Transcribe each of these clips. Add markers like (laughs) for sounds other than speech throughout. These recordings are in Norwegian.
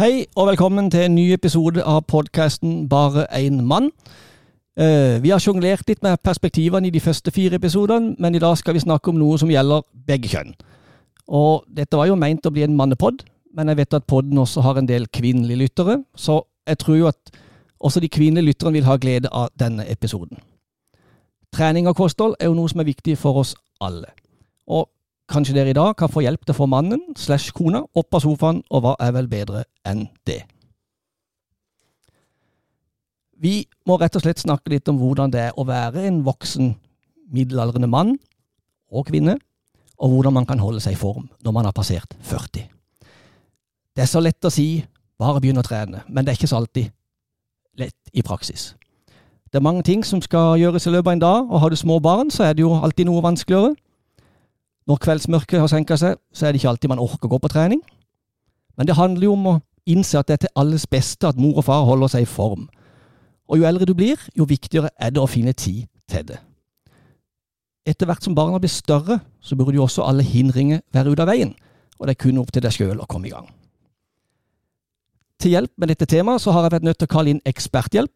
Hei og velkommen til en ny episode av podkasten Bare én mann. Eh, vi har sjonglert litt med perspektivene i de første fire episodene, men i dag skal vi snakke om noe som gjelder begge kjønn. Og dette var jo meint å bli en mannepod, men jeg vet at podden også har en del kvinnelige lyttere, så jeg tror jo at også de kvinnelige lytterne vil ha glede av denne episoden. Trening og kosthold er jo noe som er viktig for oss alle. Og Kanskje dere i dag kan få hjelp til å få mannen slash kona opp av sofaen, og hva er vel bedre enn det? Vi må rett og slett snakke litt om hvordan det er å være en voksen, middelaldrende mann og kvinne, og hvordan man kan holde seg i form når man har passert 40. Det er så lett å si 'bare begynn å trene', men det er ikke så alltid lett i praksis. Det er mange ting som skal gjøres i løpet av en dag, og har du små barn, så er det jo alltid noe vanskeligere. Når kveldsmørket har senka seg, så er det ikke alltid man orker å gå på trening. Men det handler jo om å innse at det er til alles beste at mor og far holder seg i form. Og jo eldre du blir, jo viktigere er det å finne tid til det. Etter hvert som barna blir større, så burde jo også alle hindringer være ute av veien, og det er kun opp til deg sjøl å komme i gang. Til hjelp med dette temaet så har jeg vært nødt til å kalle inn eksperthjelp,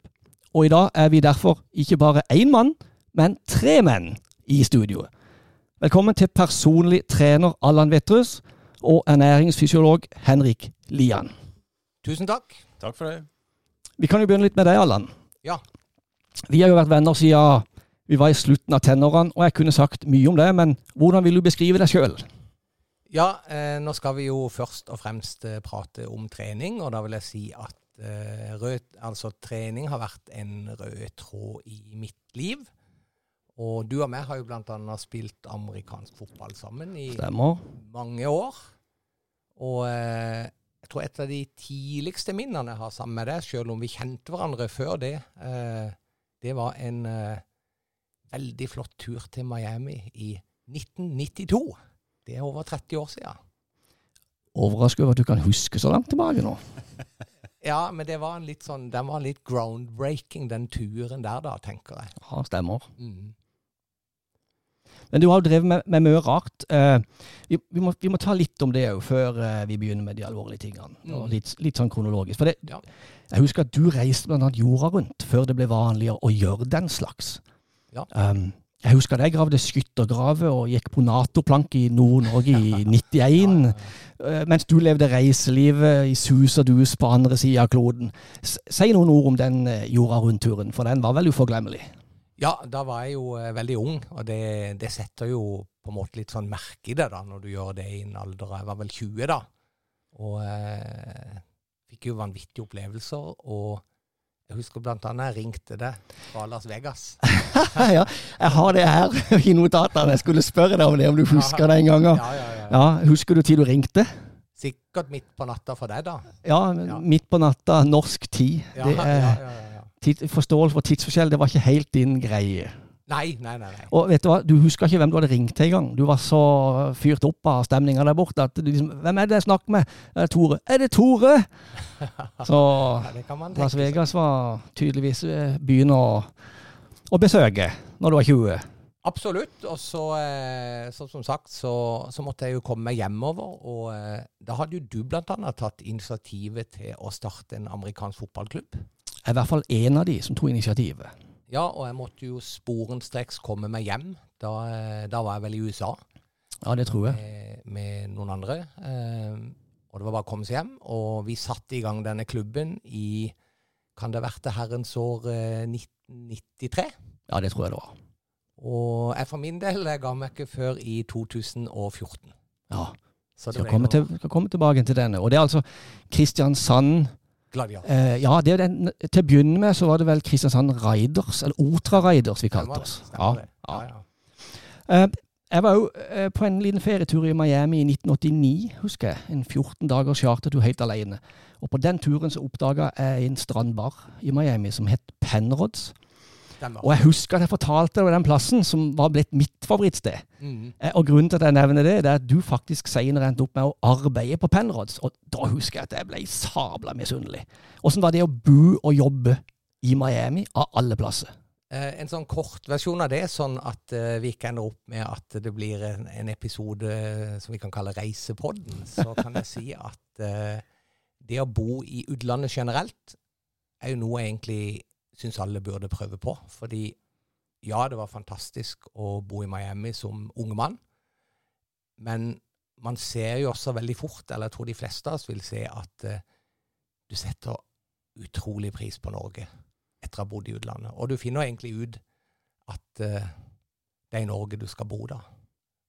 og i dag er vi derfor ikke bare én mann, men tre menn i studioet. Velkommen til personlig trener Allan Vettrus og ernæringsfysiolog Henrik Lian. Tusen takk. Takk for det. Vi kan jo begynne litt med deg, Allan. Ja. Vi har jo vært venner siden vi var i slutten av tenårene, og jeg kunne sagt mye om det, men hvordan vil du beskrive deg sjøl? Ja, eh, nå skal vi jo først og fremst eh, prate om trening, og da vil jeg si at eh, rød, altså, trening har vært en rød tråd i mitt liv. Og du og meg har jo bl.a. spilt amerikansk fotball sammen i Stemmer. mange år. Og eh, jeg tror et av de tidligste minnene jeg har sammen med deg, selv om vi kjente hverandre før det, eh, det var en eh, veldig flott tur til Miami i 1992. Det er over 30 år siden. Overrasker over at du kan huske så langt tilbake nå. (laughs) Ja, men det var en litt sånn, den var litt groundbreaking, den turen der, da, tenker jeg. Ja, stemmer. Mm. Men du har jo drevet med, med mye rart. Eh, vi, vi, må, vi, må, ta litt om det òg, før eh, vi begynner med de alvorlige tingene. Mm. Litt, litt, sånn kronologisk. For det, ja. jeg husker at du reiste blant annet jorda rundt før det ble vanligere å gjøre den slags. Ja. Um, jeg husker at jeg gravde skyttergraver og gikk på Nato-plank i Nord-Norge i 91. (laughs) ja, uh, mens du levde reiselivet i sus og dus på andre sida av kloden. Si noen ord om den uh, jorda rundt-turen, for den var vel uforglemmelig? Ja, da var jeg jo eh, veldig ung, og det, det, setter jo på en måte litt sånn merke i det da, når du gjør det i en alder Jeg var vel 20 da, og eh, fikk jo vanvittige opplevelser. Og jeg husker blant annet jeg ringte deg fra Las Vegas. (laughs) ja, jeg har det her i notatene. Jeg skulle spørre deg om det, om du husker det en gang. Ja, ja, ja, ja. Husker du tid du ringte? Sikkert midt på natta for deg, da. Ja, midt på natta, norsk tid. det er... forståelse for tidsforskjell, det var ikke helt din greie. Nei, nei, nei. nei. Og vet Du hva, du husker ikke hvem du hadde ringt til engang. Du var så fyrt opp av stemninga der borte at du liksom, Hvem er det jeg snakker med? Er det Tore? Er det Tore?! (laughs) Så ja, Las Vegas var tydeligvis eh, byen å, å, besøke når du var 20. Absolutt. Og så, eh, så som sagt, så, så, måtte jeg jo komme meg hjemover. Og eh, da hadde jo du bl.a. tatt initiativet til å starte en amerikansk fotballklubb er i hvert fall én av de som tok initiativet. Ja, og jeg måtte jo sporenstreks komme meg hjem. Da, eh, da, var jeg vel i USA. Ja, det tror jeg. Med, med noen andre. Eh, og det var bare å komme seg hjem. Og vi satte i gang denne klubben i Kan det ha vært det herrens år eh, 1993? Ja, det tror jeg det var. Og jeg for min del jeg ga meg ikke før i 2014. Ja. Så skal komme, til, skal komme tilbake til denne. Og det er altså Kristiansand Gladiator. Eh, ja, det den, til å begynne med så var det vel Kristiansand Raiders, eller Otra Raiders vi kalte oss. Ja, ja. Eh, jeg var jo eh, på en liten ferietur i Miami i 1989, husker jeg. En 14 dagers chartertur helt alene. Og på den turen så oppdaga jeg en strandbar i Miami som het Penrods. Og jeg husker at jeg fortalte deg om den plassen, som var blitt mitt favorittsted. Mm. Eh, og grunnen til at jeg nevner det, det er at du faktisk senere endte opp med å arbeide på Penrods. Og da husker jeg at jeg ble sabla misunnelig. Åssen var det å bo og jobbe i Miami, av alle plasser? Eh, en sånn kort versjon av det, sånn at uh, vi ikke ender opp med at det blir en, en episode som vi kan kalle Reisepodden, så kan jeg si at det å bo i utlandet generelt er jo noe jeg egentlig syns alle burde prøve på. Fordi ja, det var fantastisk å bo i Miami som ung mann, men man ser jo også veldig fort, eller jeg tror de fleste av oss vil se, at uh, du setter utrolig pris på Norge etter å ha bodd i utlandet. Og du finner egentlig ut at uh, det er i Norge du skal bo da.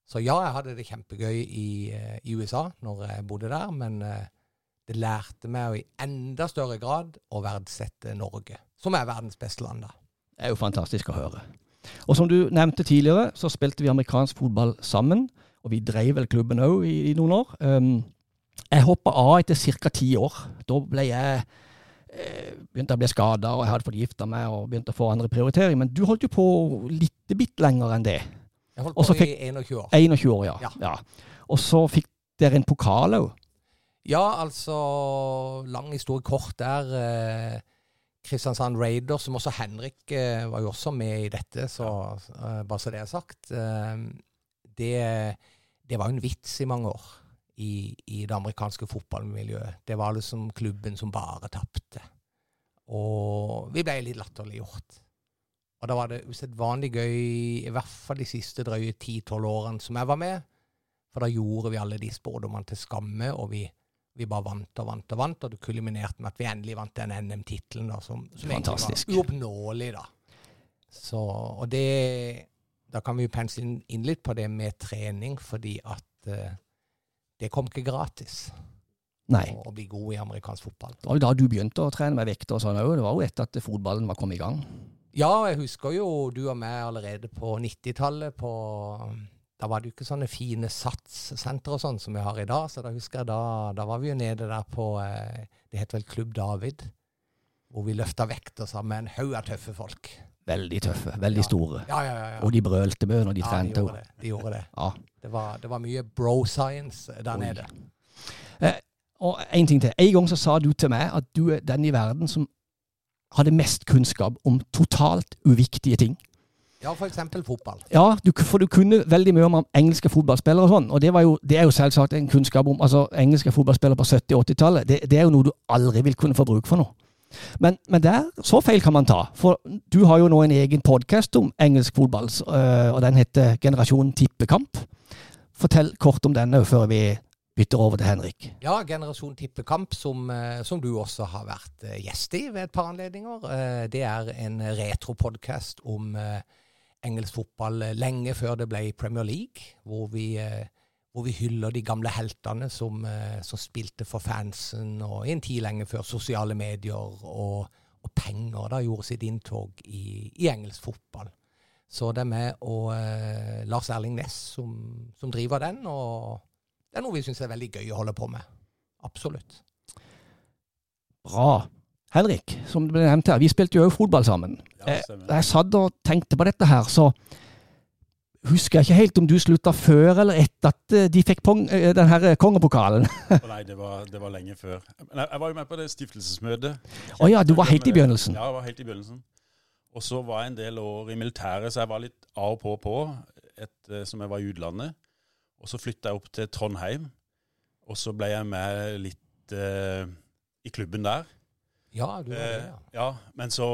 Så ja, jeg hadde det kjempegøy i, uh, i USA når jeg bodde der, men det lærte meg i enda større grad å verdsette Norge, som er verdens beste land. da. Det er jo fantastisk å høre. Og som du nevnte tidligere, så spilte vi amerikansk fotball sammen. Og vi drev vel klubben òg i, i, noen år. Um, jeg hoppa av etter ca. ti år. Da ble jeg eh, begynte å bli skada, og jeg hadde fått gifta meg og begynte å få andre prioriteringer. Men du holdt jo på litt bitt lenger enn det. Jeg holdt på fikk, i 21 år. 21 år, ja. ja. ja. Og så fikk dere en pokal òg. Ja, altså Lang historie kort der. Kristiansand Raider, som også Henrik eh, var jo også med i dette, så eh, bare så det er sagt. Eh, det det var en vits i mange år i, i, det amerikanske fotballmiljøet. Det var liksom klubben som bare tapte. Og vi ble litt latterliggjort. Og da var det usedvanlig gøy, i hvert fall de siste drøye ti-tolv årene som jeg var med. For da gjorde vi alle de spådommene til skamme, og vi, vi, bare vant og vant og vant. Og det kuliminerte med at vi endelig vant den NM-tittelen, som, som egentlig var uoppnåelig, da. Så, og det da kan vi jo pensle inn litt på det med trening, fordi at uh, det kom ikke gratis. Nei. Å, bli god i amerikansk fotball. Det var jo da du begynte å trene med vekter og sånn òg. Det var jo etter at fotballen var kommet i gang. Ja, jeg husker jo du og meg allerede på 90-tallet. Da var det jo ikke sånne fine satssentre og sånn som vi har i dag. Så da husker jeg da, da var vi jo nede der på eh, Det het vel Klubb David. Hvor vi løfta vekter sammen med en haug av tøffe folk. Veldig tøffe, veldig ja. store. Ja, ja, og de brølte med når de trente. Ja, de gjorde det. De gjorde det. Det, var, det, var, mye bro-science der Oi. nede. Eh, og en ting til. En gang så sa du til meg at du er den i verden som hadde mest kunnskap om totalt uviktige ting. Ja, f.eks. fotball. Ja, du, for du kunne veldig mye om engelske fotballspillere og sånn. Og det, jo, det, er jo selvsagt en kunnskap om altså engelske fotballspillere på 70- og 80-tallet. Det, det, er jo noe du aldri vil kunne få bruk for nå. Men, men, der, så feil kan man ta. For du har jo nå en egen podkast om engelsk fotball, øh, og den heter Generasjon tippekamp. Fortell kort om den før vi bytter over til Henrik. Ja, Generasjon tippekamp, som, øh, som du også har vært øh, gjest i ved et par anledninger. Det er en retropodkast om engelsk fotball lenge før det ble Premier League, hvor vi hvor vi hyller de gamle heltene som, eh, som, spilte for fansen, og i en tid lenge før sosiale medier og, og penger da gjorde sitt inntog i, i, engelsk fotball. Så det er meg og uh, Lars Erling Næss som, som, driver den, og det er noe vi syns er veldig gøy å holde på med. Absolutt. Bra. Henrik, som ble nevnt her, vi spilte jo òg fotball sammen. Ja, jeg, eh, jeg satt og tenkte på dette her, så husker jeg ikke helt om du slutta før eller etter at eh, de fikk eh, den her eh, kongepokalen. Nei, det var, det var, lenge før. Men jeg, jeg, var jo med på det stiftelsesmøtet. Å oh, ja, du var helt i begynnelsen? Ja, jeg var helt i begynnelsen. Og så var jeg en del år i militæret, så jeg var litt av og på på et, som jeg var i utlandet. Og så flytta jeg opp til Trondheim, og så ble jeg med litt uh, i klubben der. Ja, du var det, ja. ja men så,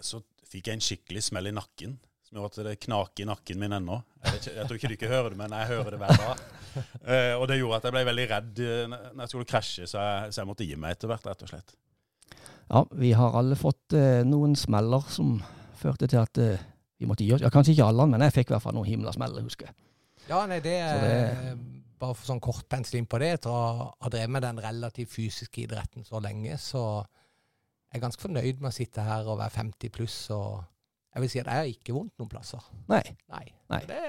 så fikk jeg en skikkelig smell i nakken som gjør at det knaker i nakken min ennå. Jeg, jeg, tror ikke du ikke hører det, men jeg hører det hver dag. Eh, og det gjorde at jeg ble veldig redd eh, når jeg skulle krasje, så jeg, så jeg måtte gi meg etter hvert, rett og slett. Ja, vi har alle fått eh, noen smeller som førte til at eh, vi måtte gi oss. Ja, kanskje ikke alle, men jeg fikk i hvert fall noen himla smeller, husker jeg. Ja, nei, det det bare for sånn kort pensel på det. Etter å ha drevet med den relativt fysiske idretten så lenge, så jeg er ganske fornøyd med å sitte her og være 50 pluss og jeg vil si at jeg har ikke vondt noen plasser. Nei. Nei. Nei. Det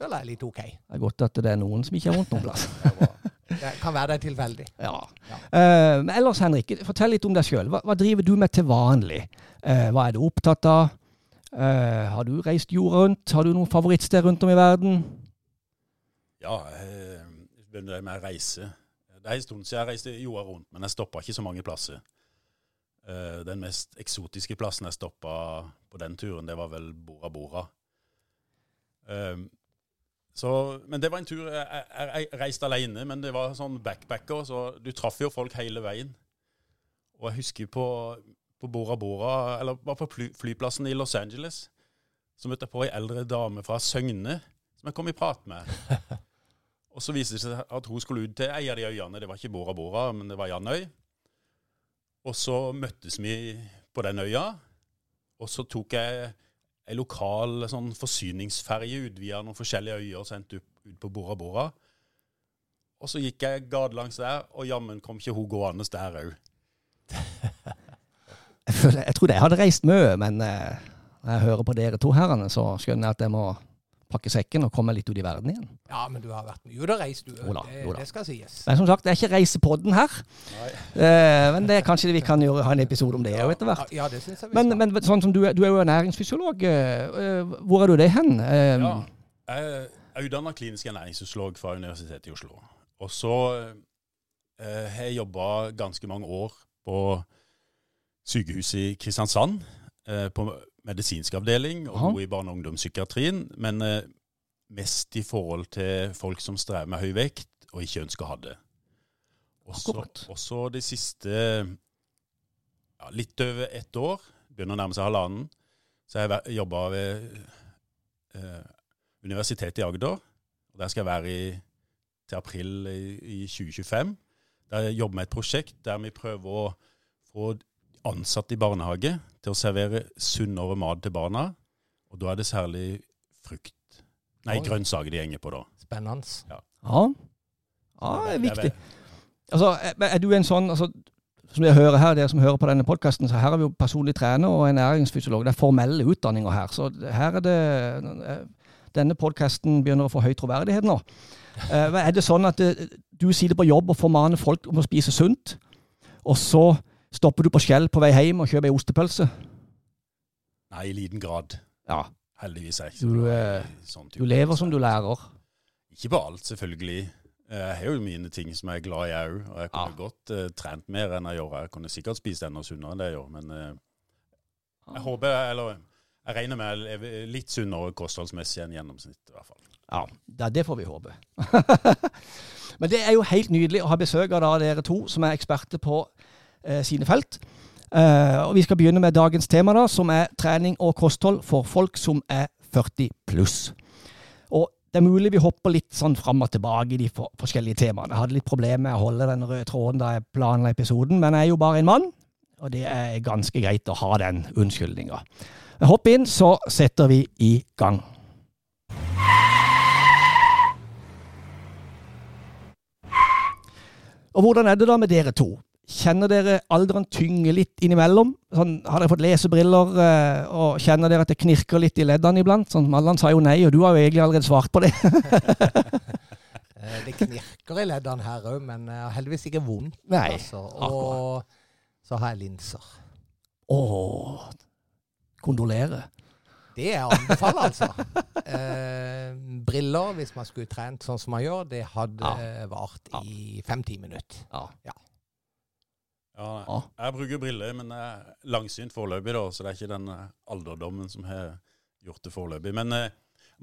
føler jeg er litt OK. Det er godt at det er noen som ikke har vondt noen plass. det kan være det tilfeldig. Ja. ja. Uh, men ellers, Henrik, fortell litt om deg sjøl. Hva, hva, driver du med til vanlig? Uh, hva er du opptatt av? Uh, har du reist jorda rundt? Har du noen favorittsted rundt om i verden? Ja, jeg begynner med å reise. Det er en stund siden jeg reiste jorda rundt, men jeg stoppa ikke så mange plasser. Uh, den mest eksotiske plassen jeg stoppa på den turen, det var vel Bora Bora. Uh, Så, men det var en tur jeg, jeg, jeg reiste alene, men det var sånn backpacker, så du traff jo folk hele veien. Og jeg husker på, på Bora Bora, eller var på fly, flyplassen i Los Angeles, så møtte jeg på ei eldre dame fra Søgne som jeg kom i prat med. (laughs) Og så viste det seg at hun skulle ut til ei av de øyene. Det var ikke Bora Bora, men det var Janøy. Og så møttes vi på den øya, og så tok jeg ei lokal sånn forsyningsferje ut via noen forskjellige øyer og sendte ut, ut på Bora Bora. Og så gikk jeg gatelangs der, og jammen kom ikke hun gående der òg. (laughs) Jeg, jeg trodde jeg hadde reist mye, men eh, når jeg hører på dere to herrene, så skjønner jeg at jeg må pakke sekken og komme litt ut i verden igjen. Ja, men du har vært mye ute og reist, du. Jo da, det, Ola. det skal sies. Men som sagt, det er ikke reisepodden her. Eh, men det er kanskje vi kan gjøre, ha en episode om det òg etter hvert. Ja, ja, det synes jeg vi Men, men sånn som du, du er jo ernæringsfysiolog. eh, eh, hvor er du det hen? Eh, Ja, jeg er utdanna klinisk ernæringsfysiolog fra Universitetet i Oslo. Og så eh, har jeg jobba ganske mange år på sykehuset i Kristiansand. Eh, på medisinsk avdeling og Aha. noe i barne- og ungdomspsykiatrien. Men eh, mest i forhold til folk som strever med høy vekt og ikke ønsker å ha det. Også, også de siste ja, litt over ett år, begynner å nærme seg halvannen, så har jeg jobba ved eh, Universitetet i Agder. Og Der skal jeg være i, til april i, i 2025. Der jeg jobber med et prosjekt der vi prøver å få ansatte i barnehage til å servere sunnere mat til barna. Og da er det særlig frukt Nei, grønnsaker de henger på, da. Spennende. ja. ja, det er viktig. Altså, er, du en sånn altså, Som jeg hører her, dere som hører på denne podkasten, så her er vi jo personlig trener og ernæringsfysiolog. Det er formelle utdanninger her. Så her er det Denne podkasten begynner å få høy troverdighet nå. Eh, er det sånn at eh, du sitter på jobb og formaner folk om å spise sunt, og så stopper du på Skjell på vei hjem og kjøper ei ostepølse? Nei, i liten grad. Ja. Heldigvis er jeg Du, eh, sånn type Du lever som du lærer. Ikke på alt, selvfølgelig. Jeg har jo mine ting som jeg er glad i òg, og jeg kunne Ja. godt uh, trent mer enn jeg gjør. Jeg kunne sikkert spist enda sunnere enn det jeg gjør, men uh, jeg håper, eller jeg regner med jeg er litt sunnere kostholdsmessig enn gjennomsnitt, i hvert fall. Ja, det, det får vi håpe. (laughs) Men det er jo helt nydelig å ha besøk av dere to som er eksperter på eh, sine felt. Eh, og Vi skal begynne med dagens tema, da, som er trening og kosthold for folk som er 40 pluss. Og Det er mulig vi hopper litt sånn fram og tilbake i de for forskjellige temaene. Jeg hadde litt problemer med å holde den røde tråden da jeg planla episoden, men jeg er jo bare en mann, og det er ganske greit å ha den unnskyldninga. Hopp inn, så setter vi i gang. Og hvordan er det da med dere to? Kjenner dere alderen tynge litt innimellom? Sånn, har dere fått lesebriller, eh, og kjenner dere at det knirker litt i leddene iblant? Sånn, Allan sa jo nei, og du har jo egentlig allerede svart på det. (laughs) Eh, Det knirker i leddene her òg, men jeg har heldigvis ikke vondt. Nei, Altså. Og så har jeg linser. Åh, kondolerer. Det er anbefaler, altså. Eh, briller, hvis man skulle trent sånn som man gjør, det hadde Ja. vart i fem-ti minutter. Ja. Ja, Ja. jeg bruker briller, men jeg er langsynt foreløpig, da, så det er ikke den eh, alderdommen som har gjort det foreløpig. Men eh,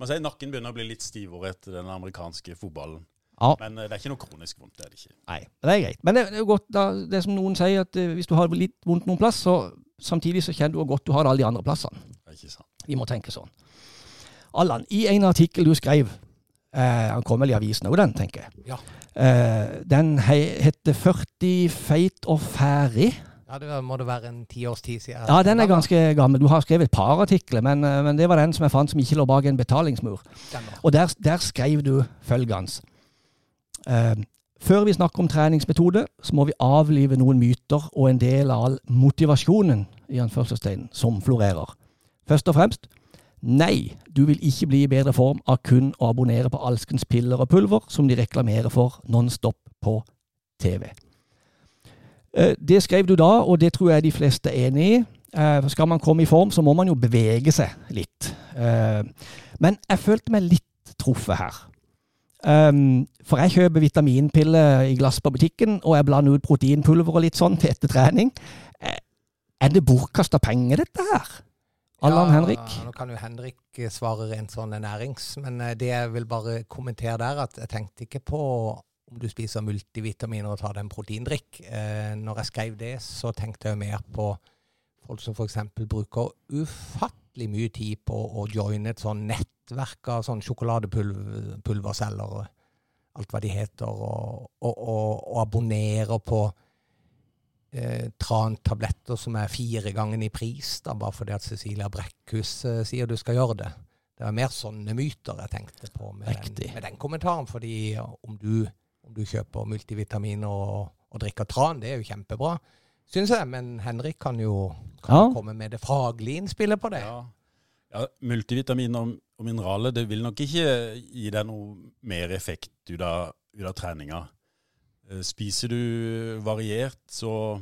sier må nakken begynner å bli litt stivere etter den amerikanske fotballen. Ja. Men eh, det er ikke noe kronisk vondt, det er det ikke. Nei, det er greit. Men det, det er jo godt, da, det er som noen sier, at hvis du har litt vondt noen plass, så samtidig så kjenner du hvor godt du har det alle de andre plassene. Det er ikke sant. Vi må tenke sånn. Allan, i en artikkel du skrev, han kom vel i avisen òg, den, tenker jeg. Ja. Eh, den he, heter 40 feit og ferdig. Ja, det må det være en tiårs tid siden. Ja, den er ganske gammel. Du har skrevet et par artikler, men, eh, men det var den som jeg fant som ikke lå bak en betalingsmur. Og der, der skrev du følgende. Eh, før vi snakker om treningsmetode, så må vi avlive noen myter og en del av all motivasjonen i anførselstegn som florerer. Først og fremst, nei, du vil ikke bli i bedre form av kun å abonnere på alskens piller og pulver som de reklamerer for nonstop på TV. Eh, Det skrev du da, og det tror jeg de fleste er enig i. Eh, Skal man komme i form, så må man jo bevege seg litt. Eh, Men jeg følte meg litt truffet her. For jeg kjøper vitaminpiller i glass på butikken, og jeg blander ut proteinpulver og litt sånn til etter trening. Er det bortkasta penger, dette her? Allan Ja, Henrik? Nå kan jo Henrik eh, svare rent sånn nærings, men eh, det jeg vil bare kommentere der, at jeg tenkte ikke på om du spiser multivitaminer og tar deg en proteindrikk. Eh, når jeg skrev det, så tenkte jeg mer på folk som f.eks. bruker ufattelig mye tid på å joine et sånn nettverk av sånn og alt hva de heter, og, og, og, og abonnerer på eh, Tran-tabletter som er fire ganger i pris, da, bare fordi at Cecilia Brekkhus eh, sier du skal gjøre det. Det var mer sånne myter jeg tenkte på med, den, med den kommentaren. fordi om du, om du kjøper multivitaminer og, og drikker Tran, det er jo kjempebra, syns jeg. Men Henrik kan jo kan Ja. komme med det faglige innspillet på det. Ja. ja multivitamin og, og mineraler det vil nok ikke gi deg noe mer effekt ut av, ut av treninga. Eh, Spiser du variert, så,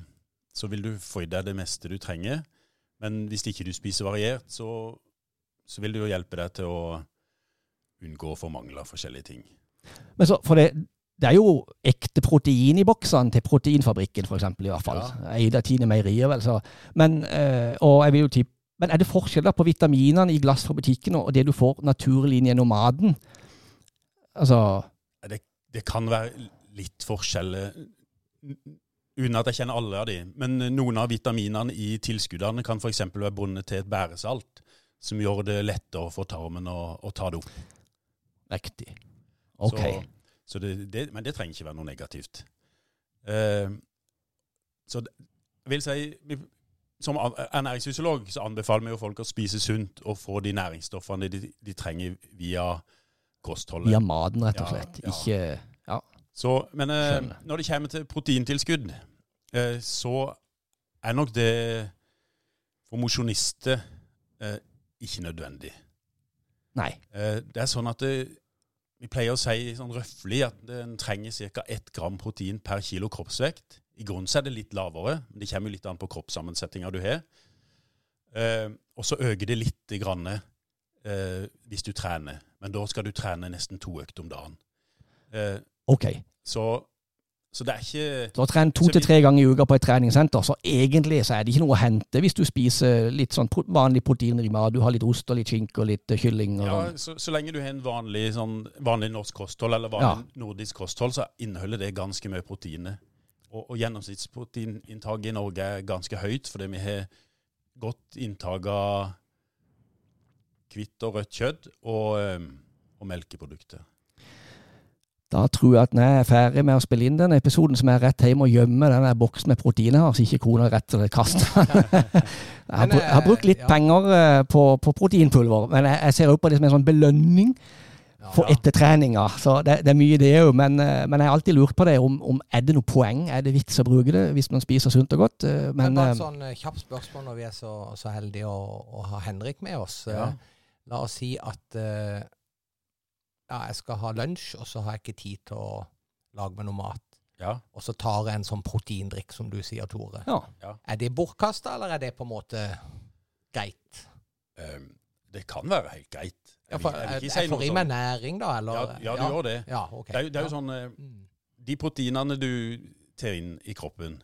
så vil du få i deg det meste du trenger. Men hvis ikke du spiser variert, så, så vil det jo hjelpe deg til å unngå å få mangler forskjellige ting. Men så, for det, det er jo ekte protein i boksene til Proteinfabrikken, for eksempel, i hvert fall. Eid av Tine Meierier, vel. Så. Men, eh, og jeg vil jo tippe men er det forskjell på vitaminene i glass fra butikken og det du får naturlig inn gjennom maten? Altså Det kan være litt forskjell, eh, uten at jeg kjenner alle av de. Men noen av vitaminene i tilskuddene kan f.eks. være bundet til et bæresalt, som gjør det lettere for tarmen å, å ta det opp. Riktig. Ok. Så, så det, det, men det trenger ikke være noe negativt. Eh, så det, vil si Som ernæringsfysiolog så anbefaler vi jo folk å spise sunt og få de næringsstoffene de, de trenger via kostholdet. Via maten, rett og slett. ja. Ikke Ja. Så, men eh, når det kommer til proteintilskudd, eh, så er nok det for mosjonister eh, ikke nødvendig. Nei. Eh, det er sånn at det, vi pleier å si sånn røftlig at en trenger ca. 1 gram protein per kilo kroppsvekt. I grunnen så er det litt lavere, men det kommer jo litt an på kroppssammensetninga du har. Eh, og så øker det litt grann, eh, hvis du trener, men da skal du trene nesten to økter om dagen. Ok. så, så det er ikke Så trent to til tre ganger i uka på et treningssenter, så egentlig så er det ikke noe å hente hvis du spiser litt sånn vanlig proteinrik mat. Du har litt ost og litt skinke og litt eh, kylling og ja, sånn. så, så lenge du har en vanlig, sånn, vanlig norsk kosthold eller vanlig nordisk kosthold, så inneholder det ganske mye proteiner. Og, og gjennomsnittsproteininntaket i Norge er ganske høyt, fordi vi har godt inntak av hvitt og rødt kjøtt og, eh, og melkeprodukter. Da tror jeg at når jeg er ferdig med å spille inn den episoden, så må jeg rett hjem og gjemme den boksen med proteiner her, så ikke kona rett kaster den. (laughs) Jeg har, brukt litt eh, penger eh, på, på proteinpulver, men jeg, jeg ser også på det som en sånn belønning for ettertreninga. Så det, det er mye det òg. Men, eh, men jeg har alltid lurt på det, om, om er det noe poeng? Er det vits å bruke det hvis man spiser sunt og godt? Men Men bare et sånn kjapt spørsmål når vi er så, så heldige å, å ha Henrik med oss. Ja. La oss si at eh, ja, jeg skal ha lunsj, og så har jeg ikke tid til å lage meg noe mat. Ja. Og så tar jeg en sånn proteindrikk, som du sier, Tore. ja. Er det bortkasta, eller er det på en måte greit? Um, det kan være helt greit. Ja, Jeg for, jeg vil jeg, si jeg får i meg sånn. næring, da, eller? Ja, ja, du gjør det. Ja, ok. Det er, jo- det er jo sånn eh, Mm. De proteinene du tar inn i kroppen,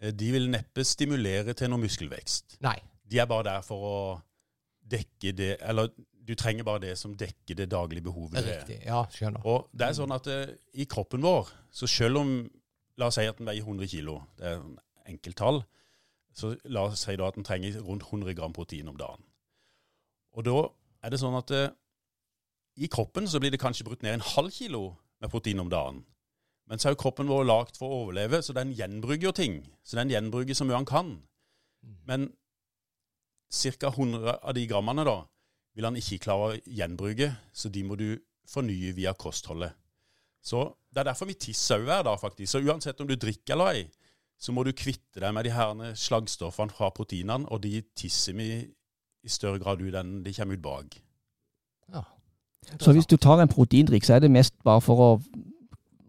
eh, de vil neppe stimulere til noe muskelvekst. Nei. De er bare der for å dekke det Eller du trenger bare det som dekker det daglige behovet. Riktig. Ja, skjønner. Og det er sånn at uh, i kroppen vår, så selv om La oss si at den veier 100 kilo, det er en enkelttall, så la oss si da at den trenger rundt 100 gram protein om dagen. Og da er det sånn at uh, i kroppen så blir det kanskje brutt ned en halv kilo med protein om dagen. Men så er jo kroppen vår lagd for å overleve, så den gjenbruker ting. Så den gjenbruker så mye han kan. Men ca. 100 av de grammene da, vil han ikke klare å gjenbruke, så de må du fornye via kostholdet. Så Det er derfor vi tisser òg hver da, faktisk. Så uansett om du drikker eller ei, så må du kvitte deg med de herne slagstoffene fra proteinene, og de tisser vi i større grad ut enn de kommer ut bak. Ja. Så hvis du tar en proteindrikk, så er det mest bare for å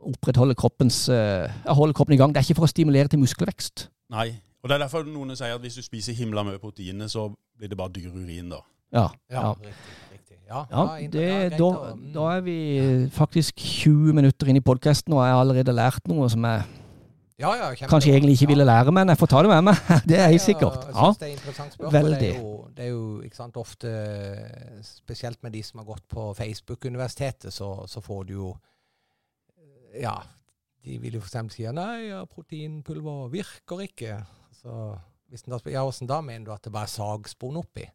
opprettholde kroppens uh, holde kroppen i gang. Det er ikke for å stimulere til muskelvekst. Nei. Og det er derfor noen sier at hvis du spiser himla mye proteiner, så blir det bare dyr urin, da. Ja. Ja, ja. riktig. riktig. Ja, det, da, mm. da er vi faktisk 20 minutter inn i podkasten, og jeg har allerede lært noe som jeg Ja, ja, kanskje egentlig ikke ville lære, men jeg får ta det med meg. (laughs) Det er helt Ja, sikkert. Jeg Ja, synes det er interessant spørsmål. Det er jo, det er jo ikke sant, ofte, spesielt med de som har gått på Facebook-universitetet, så, så får du jo Ja, de vil jo eksempel si nei, ja, proteinpulver virker ikke. Så hvis da spør ja, åssen da mener du at det bare er sagspon oppi?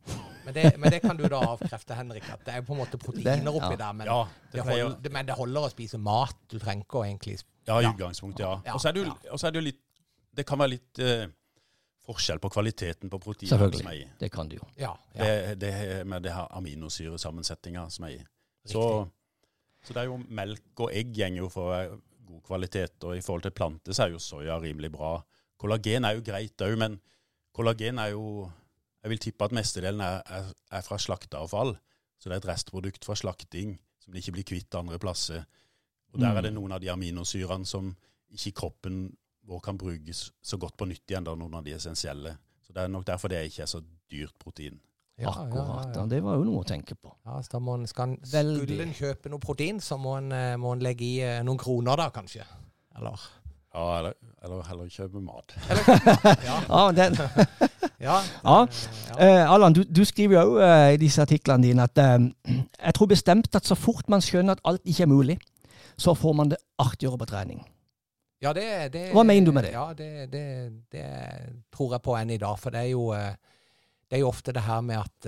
Men det, men det kan du da avkrefte, Henrik, at det er på en måte proteiner oppi ja. der. Men, Ja, det det holder, men det holder å spise mat. Du trenger ikke å egentlig ja i utgangspunktet, ja. Ja, Og så er det jo, er det litt Det kan være litt eh, forskjell på kvaliteten på Selvfølgelig. som er i. det kan du jo. Ja. ja Det, det med det her aminosyresammensetninga som er i. Så, så det er jo melk og egg gjenger jo for god kvalitet, og i forhold til planter så er jo soya rimelig bra. Kollagen er jo greit òg, men kollagen er jo Jeg vil tippe at mestedelen er, er, er fra slakteavfall. Så det er et restprodukt fra slakting som de ikke blir kvitt andre plasser. Og der er det noen av de aminosyrene som ikke kroppen vår kan brukes så godt på nytt igjen, da, noen av de essensielle. Så det er nok derfor det ikke er så dyrt protein. Ja, Akkurat. ja, Ja, det var jo noe å tenke på. Ja, så da må en, skal en, skulle en kjøpe noe protein, så må en, eh, må en legge i eh, noen kroner da, kanskje. Eller? Ja, eller, eller heller kjøpe mat. (laughs) (laughs) (laughs) Ja. Ja, den, ja, Ja. Uh. Eh, Allan, du, du skriver jo uh, i disse artiklene dine at uh, jeg tror bestemt at så fort man skjønner at alt ikke er mulig, så får man det artigere på trening. Ja, det, det, Hva mener du med det? Ja, det, det, det tror jeg på enn i dag. For det er jo, det er jo ofte det her med at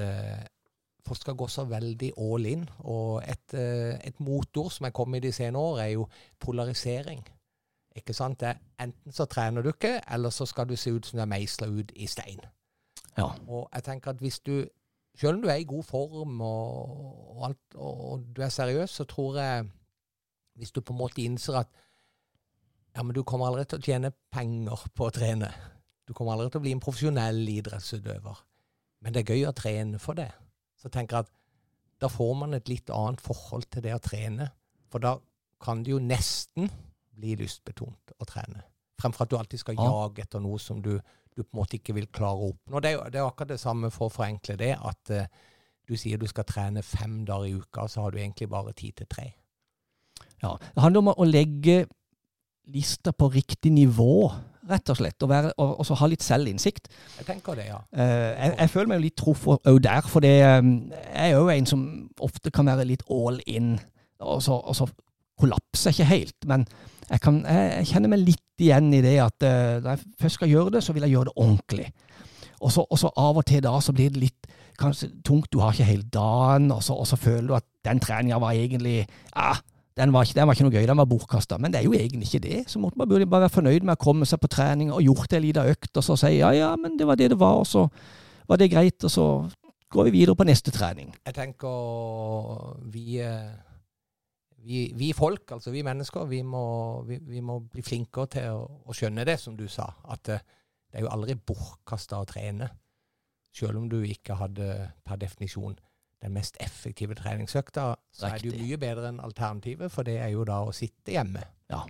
folk skal gå så veldig all in. Og et, et motord som er kommet i de senere år, er jo polarisering. Ikke sant? Enten så trener du ikke, eller så skal du se ut som du er meisla ut i stein. Ja. Og jeg tenker at hvis du, selv om du er i god form og, og, alt, og du er seriøs, så tror jeg Hvis du på en måte innser at ja, men du kommer aldri til å tjene penger på å trene. Du kommer aldri til å bli en profesjonell idrettsutøver. Men det er gøy å trene for det. Så tenker jeg at da får man et litt annet forhold til det å trene. For da kan det jo nesten bli lystbetont å trene. Fremfor at du alltid skal Ja. jage etter noe som du, du på en måte ikke vil klare å oppnå. Det er jo det er akkurat det samme for å forenkle det, at uh, du sier du skal trene fem dager i uka, så har du egentlig bare tid til tre. Ja. Det handler om å legge lista på riktig nivå, rett og slett, og, være, og, og så ha litt selvinnsikt. Jeg tenker det, ja. Uh, jeg, jeg føler meg jo litt truffet òg der, for det, um, jeg er jo en som ofte kan være litt all in, og så, og så kollapser jeg ikke helt. Men jeg, kan, jeg, kjenner meg litt igjen i det at eh, når jeg først skal gjøre det, så vil jeg gjøre det ordentlig. Og så, av og til da så blir det litt kanskje tungt, du har ikke hele dagen, og så, og så føler du at den treninga var egentlig ah, den var, ikke, den var ikke noe gøy, den var bortkasta. Men det er jo egentlig ikke det. Så måtte man burde bare være fornøyd med å komme seg på trening og gjort ei lita økt, og så si ja, ja, men det var det det var, og så var det greit, og så går vi videre på neste trening. Jeg tenker vi, vi, vi folk, altså vi mennesker, vi må, vi, vi må bli flinkere til å, å skjønne det, som du sa. At eh, det er jo aldri bortkasta å trene. Selv om du ikke hadde per definisjon den mest effektive treningsøkta, så er det jo mye bedre enn alternativet, for det er jo da å sitte hjemme. Ja.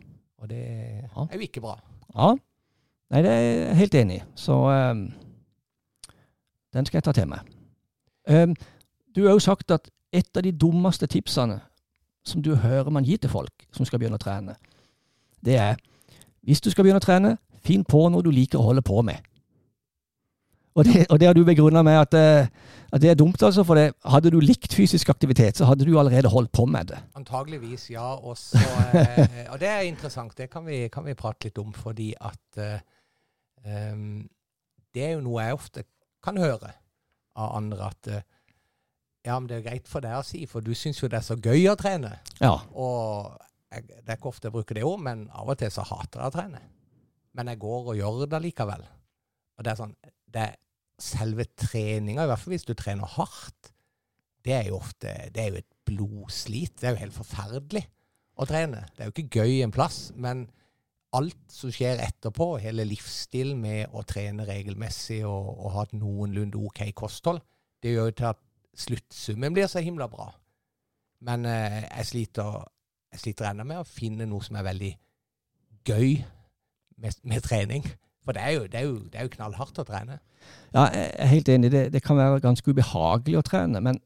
Og det Ja. er jo ikke bra. Ja. Nei, det er jeg helt enig i. Så um, den skal jeg ta til meg. Um, du har jo sagt at et av de dummeste tipsene som du hører man gir til folk som skal begynne å trene, det er hvis du skal begynne å trene, finn på noe du liker å holde på med. Og det, og det har du begrunna med at, eh, at det er dumt, altså. For det, hadde du likt fysisk aktivitet, så hadde du allerede holdt på med det. Antageligvis, ja. Også, eh, og det er interessant. Det kan vi, kan vi prate litt om, fordi at em, Det er jo noe jeg ofte kan høre av andre at Ja, men det er greit for deg å si, for du syns jo det er så gøy å trene. Ja. Og jeg, det er ikke ofte jeg bruker det ord, men av og til så hater jeg å trene. Men jeg går og gjør det likevel. Og det er sånn det er Selve treninga, i hvert fall hvis du trener hardt, det er jo ofte det er jo et blodslit. Det er jo helt forferdelig å trene. Det er jo ikke gøy en plass, men alt som skjer etterpå, hele livsstilen med å trene regelmessig og, og ha et noenlunde OK kosthold, det gjør jo til at sluttsummen blir så himla bra. Men eh, jeg sliter jeg sliter ennå med å finne noe som er veldig gøy med, med trening. For det er, jo, det, er jo, det er jo knallhardt å trene. Ja, jeg er helt enig. Det, det kan være ganske ubehagelig å trene, men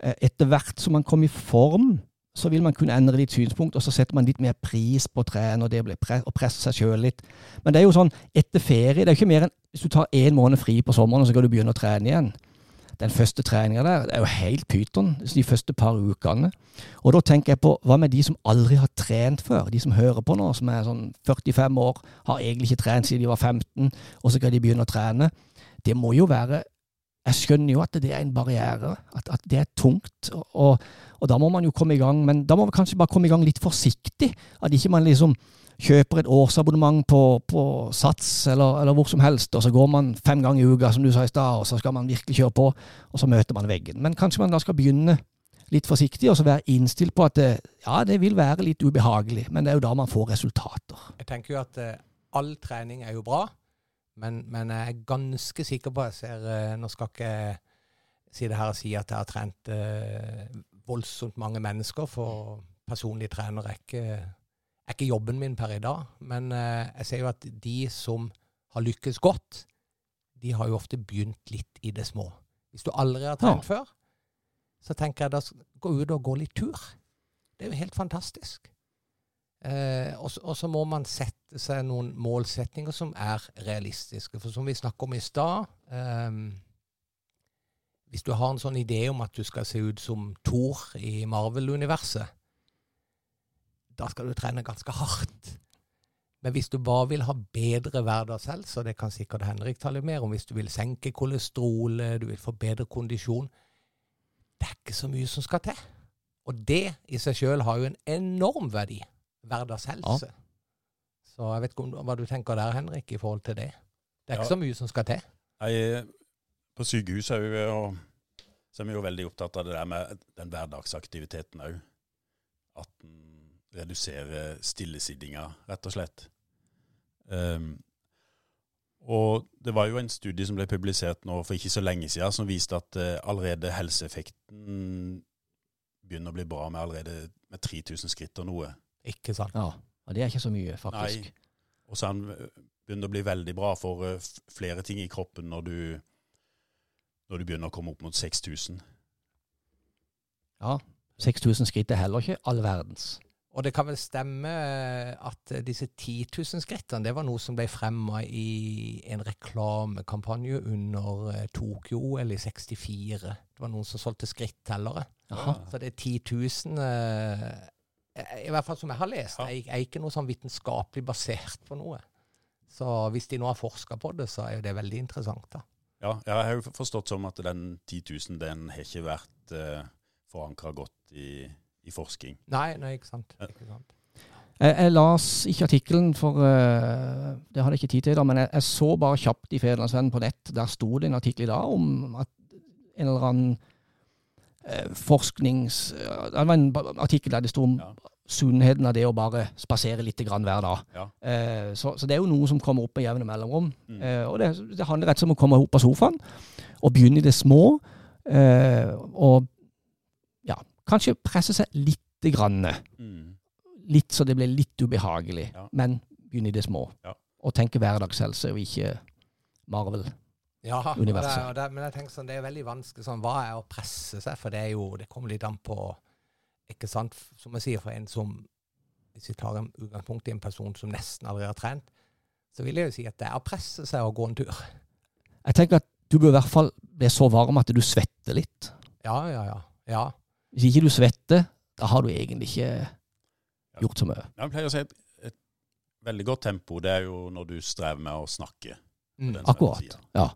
eh, etter hvert som man kommer i form, så vil man kunne endre litt synspunkt, og så setter man litt mer pris på trening og det å, pre og presse seg sjøl litt. Men det er jo sånn etter ferie det er jo ikke mer enn Hvis du tar én måned fri på sommeren, og så skal du begynne å trene igjen. Den første treninga der det er jo helt pyton de første par ukene. Og da tenker jeg på hva med de som aldri har trent før? De som hører på nå, som er sånn 45 år, har egentlig ikke trent siden de var 15, og så skal de begynne å trene. Det må jo være Jeg skjønner jo at det er en barriere, at, at det er tungt. og og da må man jo komme i gang, men da må man kanskje bare komme i gang litt forsiktig. At ikke man liksom kjøper et årsabonnement på, på Sats eller, eller, hvor som helst, og så går man fem ganger i uka, som du sa i stad, og så skal man virkelig kjøre på, og så møter man veggen. Men kanskje man da skal begynne litt forsiktig, og så være innstilt på at det, ja, det vil være litt ubehagelig, men det er jo da man får resultater. Jeg tenker jo at uh, all trening er jo bra, men, men, jeg er ganske sikker på jeg ser, uh, Nå skal ikke si det her og si at jeg har trent uh, voldsomt mange mennesker, for personlig trener er ikke, er ikke jobben min per i dag. Men jeg ser jo at de som har lykkes godt, de har jo ofte begynt litt i det små. Hvis du aldri har trent ja. før, så tenker jeg da gå ut og gå litt tur. Det er jo helt fantastisk. Eh, og så må man sette seg noen målsetninger som er realistiske. For som vi snakket om i stad eh, Hvis du har en sånn idé om at du skal se ut som Thor i Marvel-universet, da skal du trene ganske hardt. Men hvis du bare vil ha bedre hverdagshelse, og det kan sikkert Henrik ta litt mer om, hvis du vil senke kolesterolet, du vil få bedre kondisjon, det er ikke så mye som skal til. Og det i seg sjøl har jo en enorm verdi. Hverdagshelse. Ja. Så jeg vet ikke om, hva du tenker der, Henrik, i forhold til det. Det er ja. ikke så mye som skal til. Jeg, på sykehuset er vi, jo, så er vi jo veldig opptatt av det der med den hverdagsaktiviteten òg. At en reduserer stillesittinga, rett og slett. Um, og det var jo en studie som ble publisert nå for ikke så lenge siden, som viste at uh, allerede helseeffekten begynner å bli bra med allerede med 3000 skritt og noe. Ikke sant. Ja, og det er ikke så mye, faktisk. Nei. Og så eh, begynner det å bli veldig bra for uh, flere ting i kroppen når du, når du begynner å komme opp mot 6000. Ja, 6000 skritt er heller ikke all verdens. Og det kan vel stemme at disse 10 000 skrittene det var noe som ble fremma i en reklamekampanje under eh, Tokyo-OL i 64. Det var noen som solgte skrittellere. Så det er 10 000 eh, I hvert fall som jeg har lest. Jeg er ikke noe sånn vitenskapelig basert på noe. Så hvis de nå har forska på det, så er jo det veldig interessant. da. Ja, jeg har jo forstått som at den 10 000 den har ikke vært eh, forankra godt i i forskning. Nei, nei ikke sant. Ikke sant. Jeg, jeg las ikke artikkelen, for uh, det hadde jeg ikke tid til. Da, men jeg, jeg så bare kjapt i Federlandsvennen på nett. Der sto det en artikkel i dag om at en eller annen uh, forsknings... Uh, det var en artikkel der det sto om ja. Sunnheten av det å bare spasere litt grann hver dag. Ja. Så, så, det er jo noe som kommer opp med jevne mellomrom. Mm. og det, det, handler rett og slett om å komme opp av sofaen og begynne i det små. og kanskje presse seg lite grann. Mm. Litt så det blir litt ubehagelig, ja. men begynne i det små. Ja. Og tenke hverdagshelse og ikke Marvel-universet. Ja, men jeg tenker sånn, det er veldig vanskelig. Sånn, hva er å presse seg? For det er jo, det kommer litt an på ikke sant, Som jeg sier, for en som Hvis vi tar en utgangspunkt i en person som nesten aldri har trent, så vil jeg jo si at det er å presse seg å gå en tur. Jeg tenker at du bør i hvert fall bli så varm at du svetter litt. Ja, ja, ja. ja. Hvis ikke du svetter, da har du egentlig ikke gjort så mye. Jeg pleier å si et, et veldig godt tempo, det er jo når du strever med å snakke. Mm. Akkurat. Ja.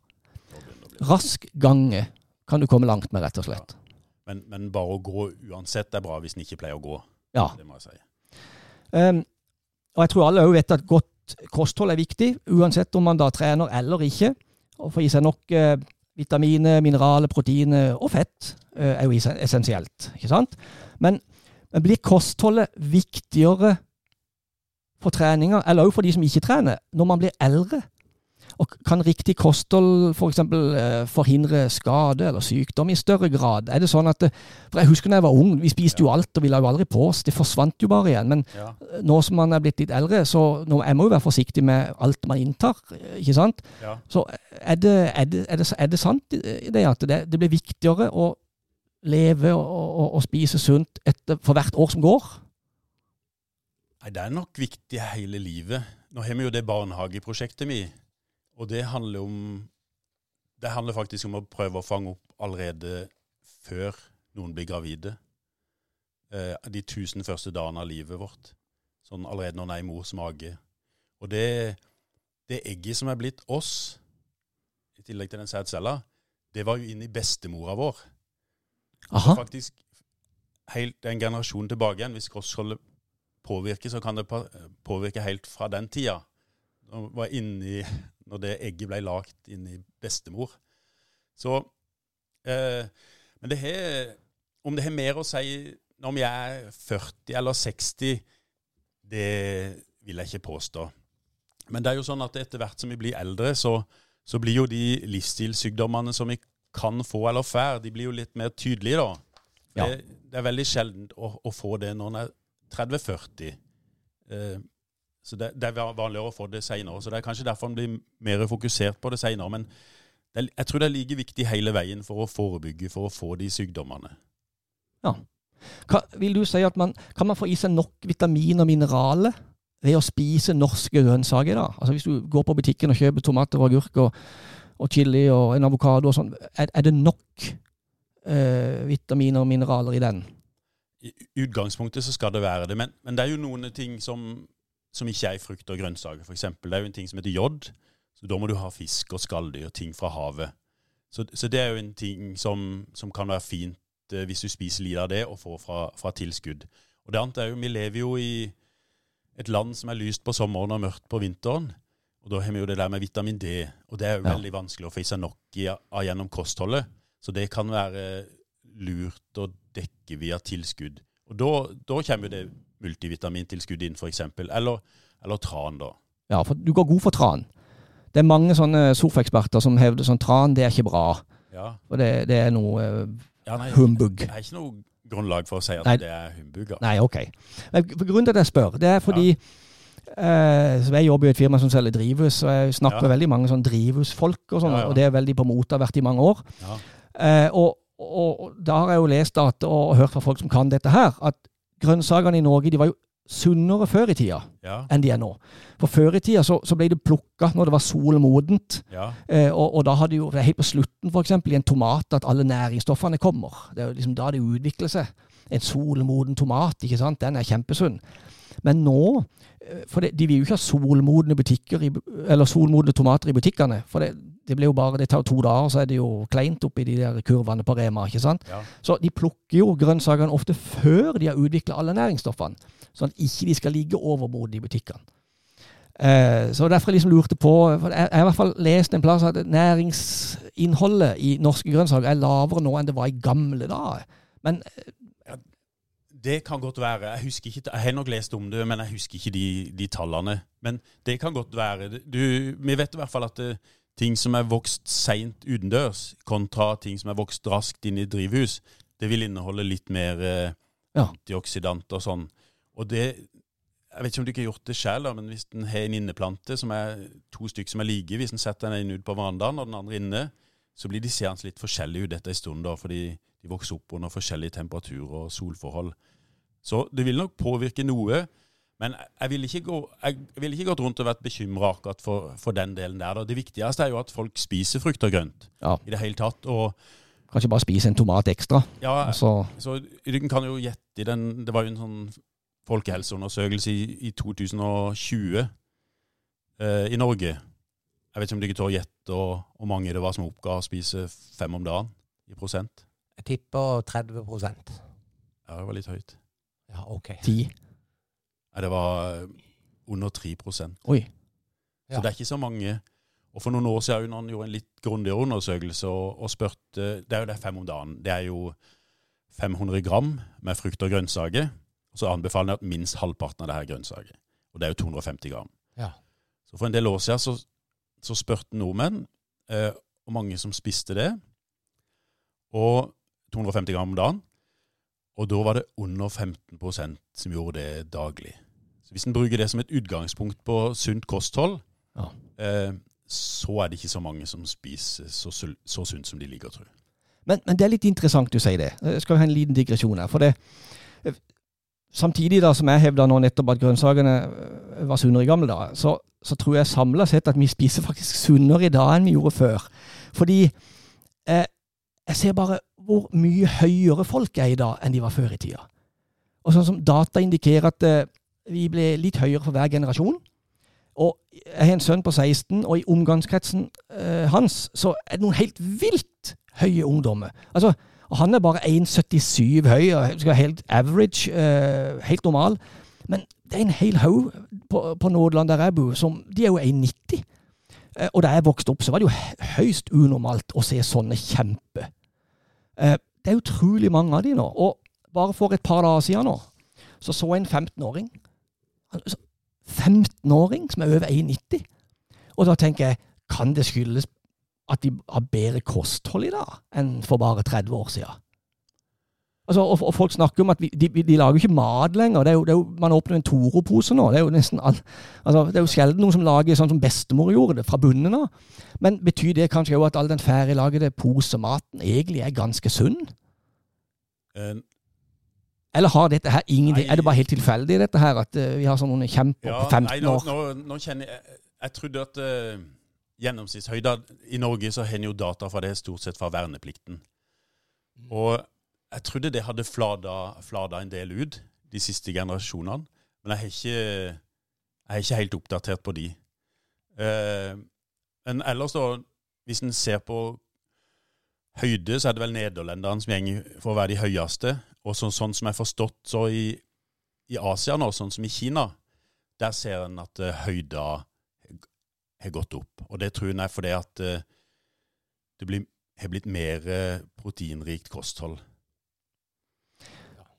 Rask gange kan du komme langt med, rett og slett. Ja. Men, men, bare å gå uansett er bra hvis en ikke pleier å gå. Ja. Det må jeg si. Um, og jeg tror alle òg vet at godt kosthold er viktig, uansett om man da trener eller ikke. Og få i seg nok uh, vitaminer, mineraler, proteiner og fett uh, er jo essensielt. ikke sant? Men, men blir kostholdet viktigere for treninger, eller òg for de som ikke trener, når man blir eldre? Og kan riktig kosthold f.eks. For eksempel, forhindre skade eller sykdom i større grad? Er det sånn at For jeg husker da jeg var ung, vi spiste jo alt og vi la jo aldri på oss. Det forsvant jo bare igjen. Men ja. nå som man er blitt litt eldre, så nå, jeg må jo være forsiktig med alt man inntar. ikke sant? Ja. Så er det, er, det, er, det, er det, sant det at det, det blir viktigere å leve og, og, og spise sunt etter, for hvert år som går? Nei, Det er nok viktig hele livet. Nå har vi jo det barnehageprosjektet mi, og det handler om Det handler faktisk om å prøve å fange opp allerede før noen blir gravide. Eh, de tusen første dagene av livet vårt. Sånn allerede når en er i mors mage. Og det, det egget som er blitt oss, i tillegg til den sædcella, det var jo inn i bestemora vår. Aha. Faktisk helt en generasjon tilbake igjen. Hvis kostholdet påvirker, så kan det påvirke helt fra den tida. Når, var inni, når det egget ble lagt inni bestemor. Så eh, Men det har Om det har mer å si når vi er 40 eller 60, det vil jeg ikke påstå. Men det er jo sånn at etter hvert som vi blir eldre, så, så blir jo de livsstilssykdommene som vi kan få eller får, de blir jo litt mer tydelige, da. Ja. Det, det er veldig sjeldent å, å få det når en er 30-40. Eh, så det, det er vanligere å få det seinere. Så det er kanskje derfor en blir mer fokusert på det seinere. Men det er, jeg tror det er like viktig hele veien for å forebygge, for å få de sykdommene. Hva, vil du si at man, kan man få i seg nok vitamin og mineraler ved å spise norske grønnsaker? da? Altså Hvis du går på butikken og kjøper tomater og agurk og, og chili og en avokado og sånn, er, er det nok eh, vitaminer og mineraler i den? I utgangspunktet så skal det være det, men, men det er jo noen ting som, som ikke er i frukt og grønnsaker. Eksempel, det er jo en ting som heter jod. Så da må du ha fisk og skalldyr, ting fra havet. Så, så det er jo en ting som, som kan være fint eh, hvis du spiser litt av det og får fra, fra tilskudd. Og det andre er jo, vi lever jo i et land som er lyst på sommeren og mørkt på vinteren. Og da har vi jo det der med vitamin D, og det er jo Ja. veldig vanskelig å få i seg nok i, av gjennom kostholdet. Så det kan være lurt å dekke via tilskudd. Og da, da kommer jo det multivitamintilskudd inn, f.eks. Eller, eller tran, da. Ja, for du går god for tran. Det er mange sånne sofaeksperter som hevder sånn tran, det er ikke bra. Ja. For det, det er noe eh, ja nei, humbug. Det er ikke noe grunnlag for å si at Nei. det er humbug. Nei, OK. Men grunnen til at jeg spør, det er fordi eh, så Jeg jobber i et firma som selger drivhus, og jeg snakker Ja. med veldig mange sånn drivhusfolk, og sånn, Ja, ja. og det er veldig på mote, har vært i mange år. Ja. Eh, og, og, og da har jeg jo lest at, og hørt fra folk som kan dette her, at grønnsakene i Norge de var jo sunnere før i tida Ja. enn de er nå. For før i tida så, så ble det plukka når det var solmodent. ja. Eh, og, og da hadde jo, det er helt på slutten for eksempel, i en tomat at alle næringsstoffene kommer. Det er jo liksom da det utvikler seg. En solmoden tomat, ikke sant? den er kjempesunn. Men nå eh, For det, de vil jo ikke ha solmodne butikker i, eller solmodne tomater i butikkene. For det, det blir jo bare, det tar to dager, så er det jo kleint oppi de der kurvene på Rema. ikke sant? ja. Så de plukker jo grønnsakene ofte før de har utvikla alle næringsstoffene. Sånn at ikke de skal ligge overmodne i butikkene. Eh, så derfor jeg liksom lurte på for Jeg jeg har i hvert fall lest en plass at næringsinnholdet i norske grønnsaker er lavere nå enn det var i gamle dager. Men Det kan godt være. Jeg husker ikke, jeg har nok lest om det, men jeg husker ikke de, de tallene. Men det kan godt være. Du, vi vet i hvert fall at det, ting som er vokst seint utendørs, kontra ting som er vokst raskt inn i drivhus, det vil inneholde litt mer eh, Ja. antioksidanter og sånn. Og det Jeg vet ikke om du ikke har gjort det sjøl, men hvis en har en inneplante som er to stykker som er like, hvis en setter den ene ut på verandaen og den andre inne, så blir de seende litt forskjellige ut etter en stund, da, fordi de vokser opp under forskjellige temperaturer og solforhold. Så det vil nok påvirke noe. Men jeg ville ikke, gå, jeg ville ikke gått rundt og vært bekymra akkurat for, for den delen der. Da. Det viktigste er jo at folk spiser frukt og grønt ja, i det hele tatt. Og kanskje bare spise en tomat ekstra. ja, Altså, så du kan jo gjette i den Det var jo en sånn folkehelseundersøkelse i, i 2020 eh, i Norge. Jeg vet ikke om dere tør å gjette hvor mange det var som oppga å spise fem om dagen i prosent. Jeg tipper 30% Ja, det var litt høyt. Ja, OK. ti. Nei, det var eh, under 3 Så Oi. Ja. det er ikke så mange. Og for noen år siden han gjorde en litt grundigere undersøkelse og, og spurte Det er jo det fem om dagen. Det er jo 500 gram med frukt og grønnsaker. Så anbefaler han at minst halvparten av det her er grønnsaker. Og det er jo 250 gram. Ja. Så for en del år siden så, så spurte nordmenn eh, og mange som spiste det. Og 250 gram om dagen. Og da var det under 15% som gjorde det daglig. Så hvis en bruker det som et utgangspunkt på sunt kosthold, Ja. eh, så er det ikke så mange som spiser så, så sunt som de liker, tror jeg. Men, men, det er litt interessant du sier det. Jeg skal ha en liten digresjon her. For det, samtidig da som jeg hevda nå nettopp at grønnsakene var sunnere i gamle dager, så, så, tror jeg samla sett at vi spiser faktisk sunnere i dag enn vi gjorde før. Fordi eh, jeg ser bare hvor mye høyere folk er i dag enn de var før i tida. Og sånn som data indikerer at eh, vi ble litt høyere for hver generasjon. Og jeg har en sønn på 16, og i omgangskretsen eh, hans så er det noen helt vilt høye ungdommer. Altså, han er bare 1,77 høy, og skal helt average, eh, helt normal. Men det er en hel haug på, på Nådeland der jeg bor, som de er jo 1,90. Eh, og da jeg vokste opp, så var det jo høyst unormalt å se sånne kjempe. Eh, det er utrolig mange av de nå. Og bare for et par dager siden nå, så så jeg en 15-åring 15-åring som er over 1,90. Og da tenker jeg, kan det skyldes at de har bedre kosthold i dag enn for bare 30 år siden? Altså, og, og, folk snakker om at vi, de, de, lager ikke mat lenger. Det er jo, det er jo, man åpner en Toro-pose nå. Det er jo nesten altså, det er jo sjelden noen som lager sånn som bestemor gjorde det, fra bunnen av. Men betyr det kanskje òg at all den ferdiglagede posematen egentlig er ganske sunn? Eller har dette her ingenting Er det bare helt tilfeldig, dette her, at uh, vi har sånne kjemper ja, på 15 nei, nå, år? Nå, nå, kjenner jeg Jeg trodde at uh, gjennomsnittshøyda I Norge så har en jo data fra det stort sett fra verneplikten. Og jeg trodde det hadde flada, flada, en del ut de siste generasjonene. Men jeg er ikke, jeg er ikke helt oppdatert på de. Uh, men ellers, da, hvis en ser på høyde, så er det vel nederlenderne som går for å være de høyeste. Og så, sånn som jeg har forstått, så i, i, Asia nå, sånn som i Kina, der ser en at uh, høyda har gått opp. Og det tror jeg er fordi at uh, det blir, har blitt mer uh, proteinrikt kosthold.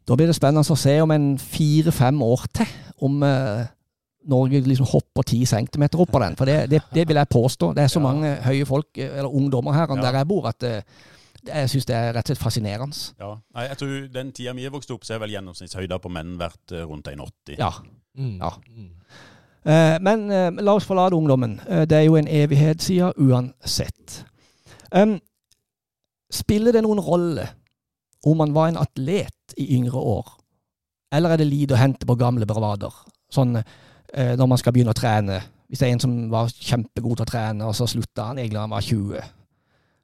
Da blir det spennende å se om en fire-fem år til om Norge liksom hopper ti centimeter opp på den. For det, det, det, vil jeg påstå. Det er så mange høye folk, eller ungdommer her ja. der jeg bor, at jeg syns det er rett og slett fascinerende. Ja. Nei, jeg tror Den tida vi vokste opp, så er vel gjennomsnittshøyda på menn vært eh, rundt 1,80. Ja. Mm. ja. Eh, men eh, la oss forlate ungdommen. Eh, det er jo en evighet siden uansett. Um, spiller det noen rolle om man var en atlet i yngre år, eller er det lite å hente på gamle bravader? Sånn eh, når man skal begynne å trene. Hvis det er en som var kjempegod til å trene, og så slutta han egentlig da han var 20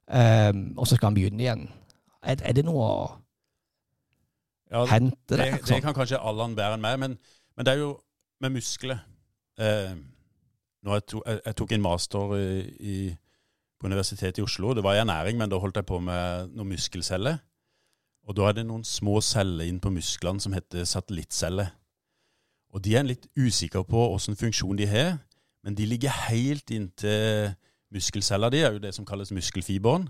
Um, og så skal han begynne igjen. Er, er det noe å ja, hente det, det? Det kan kanskje Allan bedre enn meg, men, men, det er jo med muskler. Uh, jeg, to, jeg, jeg, tok en master i, i, på Universitetet i Oslo. Det var i ernæring, men da holdt jeg på med noen muskelceller. Og da er det noen små celler inn på musklene som heter satellittceller. Og de er litt usikre på åssen funksjon de har, men de ligger helt inntil Muskelceller de er jo det som kalles muskelfiberen.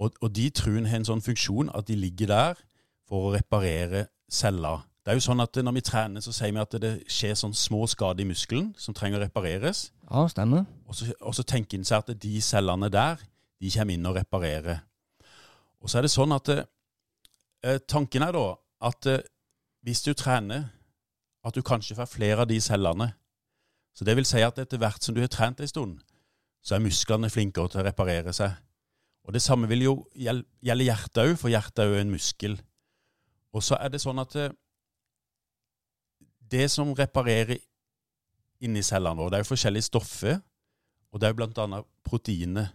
Og, og de tror en har en sånn funksjon at de ligger der for å reparere celler. Det er jo sånn at Når vi trener, så sier vi at det skjer sånn små skader i muskelen som trenger å repareres. Ja, stemmer. Og så, og så tenker en seg at de cellene der de kommer inn og reparerer. Og så er det sånn at eh, Tanken er da at eh, hvis du trener, at du kanskje får flere av de cellene. Så det vil si at etter hvert som du har trent en stund, så er musklene flinkere til å reparere seg. Og Det samme vil jo gjelde hjertet òg, for hjertet er jo en muskel. Og så er det sånn at det, eh, som reparerer inni cellene våre, det er jo forskjellige stoffer, og det er jo annet proteiner.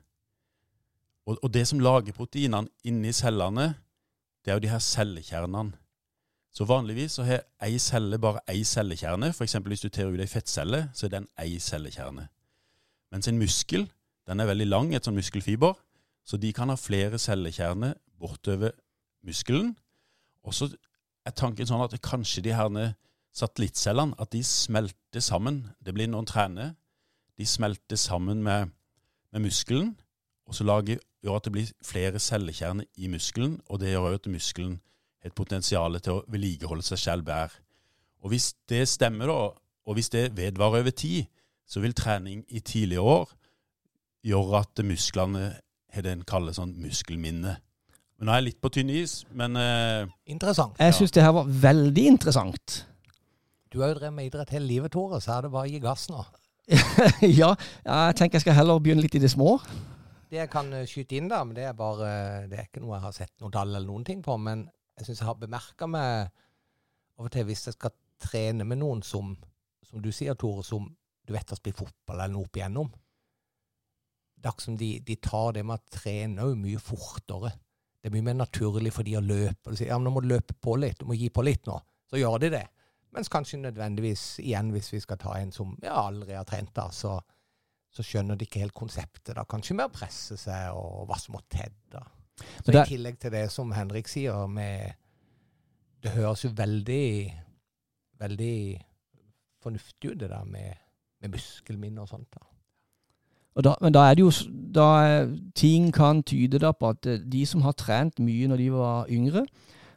Og, og, det som lager proteinene inni cellene, det er jo de her cellekjernene. Så vanligvis så har ei celle bare ei cellekjerne. F.eks. hvis du tar ut ei fettcelle, så er den ei cellekjerne. Mens en muskel den er veldig lang, et sånn muskelfiber, så de kan ha flere cellekjerner bortover muskelen. Og så er tanken sånn at kanskje de herne satellittcellene at de smelter sammen. Det blir noen trener. De smelter sammen med, med muskelen, og så lager, gjør at det blir flere cellekjerner i muskelen, og det gjør at muskelen har et potensial til å vedlikeholde seg selv bedre. Og hvis det stemmer, da, og hvis det vedvarer over tid, så vil trening i tidlige år gjøre at musklene har det en kaller sånn muskelminne. Men nå er jeg litt på tynn is, men uh, Interessant. Jeg syns det her var veldig interessant. Du har jo drevet med idrett hele livet, Tore, så er det bare å gi gass nå. (laughs) ja, jeg tenker jeg skal heller begynne litt i det små. Det jeg kan eh, skyte inn, da, men det er bare Det er ikke noe jeg har sett noen tall eller noen ting på, men jeg syns jeg har bemerka meg av og til hvis jeg skal trene med noen som, som du sier, Tore, som du vet har spilt fotball eller noe opp igjennom. Det er som de, de tar det med å trene jo mye fortere. Det er mye mer naturlig for de å løpe. De sier ja, men nå må du løpe på litt, du må gi på litt nå. Så gjør de det. Mens kanskje nødvendigvis, igjen hvis vi skal ta en som ja, aldri har trent, da, så, så skjønner de ikke helt konseptet. da. Kanskje med å presse seg og hva som må til. da. Så det- I tillegg til det som Henrik sier, med Det høres jo veldig veldig fornuftig ut, det der med, med muskelminner og sånt. da. Og da, men da er det jo da Ting kan tyde da på at eh, de som har trent mye når de var yngre,